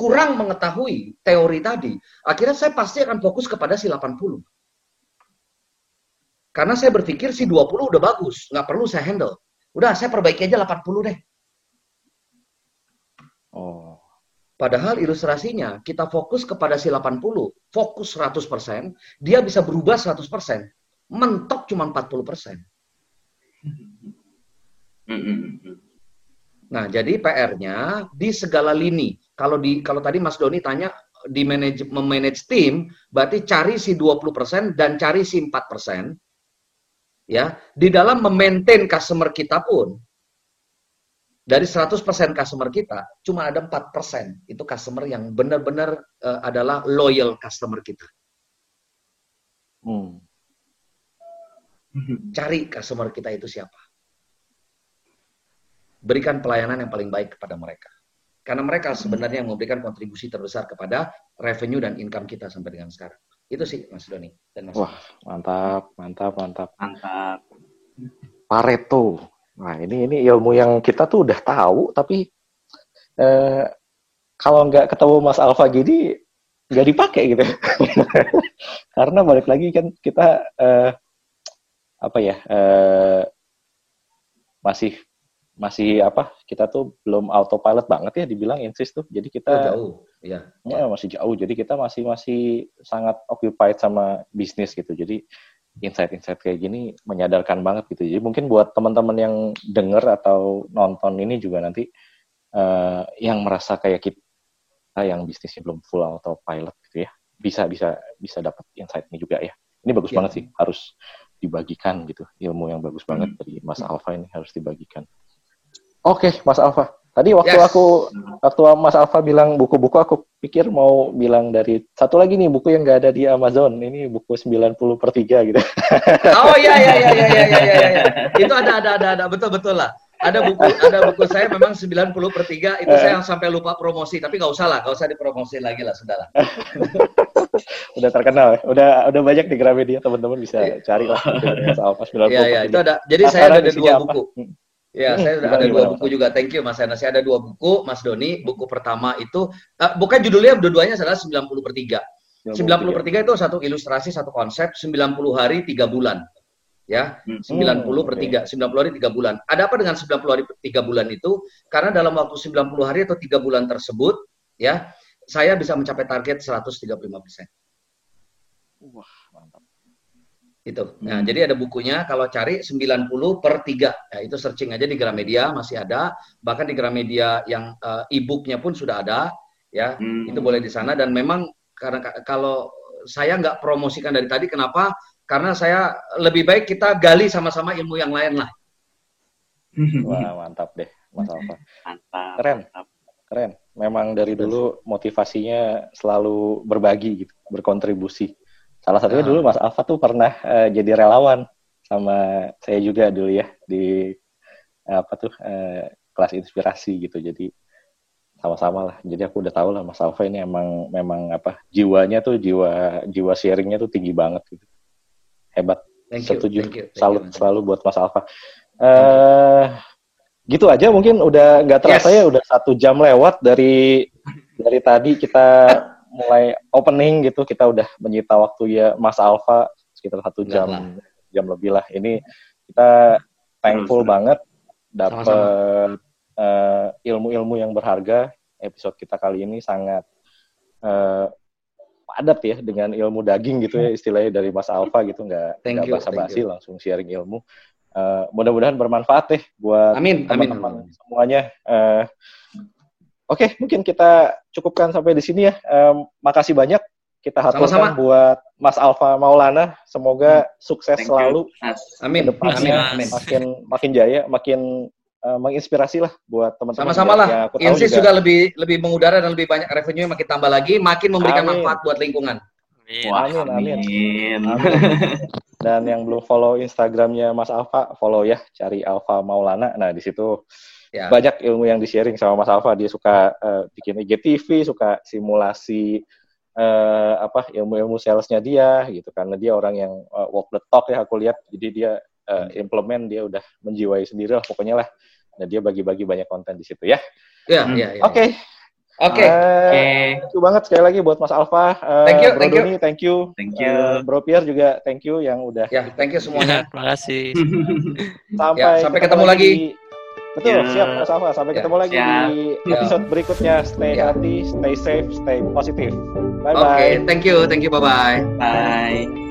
kurang mengetahui teori tadi, akhirnya saya pasti akan fokus kepada si 80. Karena saya berpikir si 20 udah bagus, nggak perlu saya handle. Udah, saya perbaiki aja 80 deh. Oh. Padahal ilustrasinya, kita fokus kepada si 80, fokus 100%, dia bisa berubah 100%, mentok cuma 40%. Nah, jadi PR-nya di segala lini. Kalau di kalau tadi Mas Doni tanya di manage memanage tim, berarti cari si 20% dan cari si 4%. Ya, di dalam memaintain customer kita pun dari 100% customer kita cuma ada 4% itu customer yang benar-benar eh, adalah loyal customer kita. Hmm. Cari customer kita itu siapa. Berikan pelayanan yang paling baik kepada mereka. Karena mereka sebenarnya yang memberikan kontribusi terbesar kepada revenue dan income kita sampai dengan sekarang. Itu sih Mas Doni dan Mas. Wah, mantap, mantap, mantap. Mantap. Pareto. Nah, ini ini ilmu yang kita tuh udah tahu, tapi eh, kalau nggak ketemu Mas Alfa gini, nggak dipakai gitu. Karena balik lagi kan kita eh, apa ya eh, masih masih apa kita tuh belum autopilot banget ya dibilang insist tuh. Jadi kita Oh, jauh, ya. Ya, masih jauh. Jadi kita masih masih sangat occupied sama bisnis gitu. Jadi insight-insight kayak gini menyadarkan banget gitu. Jadi mungkin buat teman-teman yang denger atau nonton ini juga nanti eh, yang merasa kayak kita yang bisnisnya belum full autopilot gitu ya, bisa bisa bisa dapat insight-nya juga ya. Ini bagus Ya. banget sih, harus dibagikan gitu. Ilmu yang bagus banget Hmm. dari Mas Alfa ini harus dibagikan. Oke, Mas Alfa. Tadi waktu Yes. aku waktu Mas Alfa bilang buku-buku aku pikir mau bilang dari satu lagi nih buku yang nggak ada di Amazon ini buku 90 per 3 gitu Oh iya iya iya iya iya iya iya. Itu ada ada ada ada betul betul lah. Ada buku ada buku saya memang 90 per 3 itu saya sampai lupa promosi tapi nggak usah lah nggak usah dipromosi lagi lah sudah lah. udah terkenal ya udah udah banyak di Gramedia teman-teman bisa Iya. cari lah Mas Alfa 90 Iya iya itu 3. ada. Jadi saya ada dua apa? buku. Hmm. Ya, Hmm, saya udah gimana, ada dua buku juga. Thank you Mas Enas. Saya ada dua buku, Mas Doni. Buku pertama itu eh, bukan judulnya dua-duanya adalah 90 per 3. 90 per 3 itu satu ilustrasi, satu konsep, 90 hari, 3 bulan. Ya, Hmm. 90 per oke. 3, 90 hari 3 bulan. Ada apa dengan 90 hari per 3 bulan itu? Karena dalam waktu 90 hari atau 3 bulan tersebut, ya, saya bisa mencapai target 135%. Wah, mantap. Itu. Nah, Hmm. jadi ada bukunya kalau cari 90 per 3. Ya, itu searching aja di Gramedia masih ada. Bahkan di Gramedia yang eh, e-booknya pun sudah ada, ya. Hmm. Itu boleh di sana dan memang karena ka- kalau saya nggak promosikan dari tadi kenapa? Karena saya lebih baik kita gali sama-sama ilmu yang lain lah. Wah, mantap deh Mas Alfa. Mantap. Keren. mantap. Keren. Memang dari dulu motivasinya selalu berbagi gitu, berkontribusi. Salah satunya Ah. dulu Mas Alfa tuh pernah eh, jadi relawan sama saya juga dulu ya di eh, apa tuh eh, kelas inspirasi gitu. Jadi sama-sama lah. Jadi aku udah tahu lah Mas Alfa ini emang memang apa jiwanya tuh jiwa jiwa sharingnya tuh tinggi banget gitu. Hebat. Thank you. Setuju. Thank you. thank Salut you, selalu buat Mas Alfa. Eh gitu aja mungkin udah nggak terasa Yes. ya udah satu jam lewat dari dari tadi kita mulai opening gitu kita udah menyita waktu ya Mas Alfa sekitar satu jam jam lebih lah. Ini kita thankful banget dapat uh, ilmu-ilmu yang berharga. Episode kita kali ini sangat uh, padat ya dengan ilmu daging gitu ya istilahnya dari Mas Alfa gitu nggak nggak basa-basi langsung sharing ilmu. Uh, mudah-mudahan bermanfaat deh buat teman-teman semuanya. Uh, Oke, okay, mungkin kita cukupkan sampai di sini ya. Um, makasih banyak kita haturkan buat Mas Alfa Maulana. Semoga sukses Thank selalu. Amin. Amin. Amin. Makin makin jaya, makin uh, menginspirasi lah buat teman-teman. Sama-sama lah. Insis juga. juga lebih lebih mengudara dan lebih banyak revenue makin tambah lagi, makin memberikan amin. manfaat buat lingkungan. Amin. Wah, amin, amin. amin. Dan yang belum follow Instagramnya Mas Alfa, follow ya, cari Alfa Maulana. Nah di situ ya. banyak ilmu yang di-sharing sama Mas Alfa. Dia suka uh, bikin IGTV, suka simulasi uh, apa ilmu-ilmu salesnya dia gitu karena dia orang yang uh, walk the talk ya aku lihat jadi dia uh, implement dia udah menjiwai sendiri lah pokoknya lah nah dia bagi-bagi banyak konten di situ ya ya hmm. ya, ya oke Oke. Okay. Uh, Thank you banget sekali lagi buat Mas Alfa. Uh, thank you, Bro thank Doni, you. thank you. Thank you. Uh, Bro Pierre juga thank you yang udah. Ya, thank you semuanya. Terima kasih. sampai ya, sampai ketemu, ketemu lagi. lagi Betul, yeah. siap Mas Alfa. Sampai yeah. ketemu lagi siap. di episode yeah. berikutnya. Stay yeah. healthy, stay safe, stay positive. Bye bye. Oke, okay, thank you, thank you, bye bye. Bye.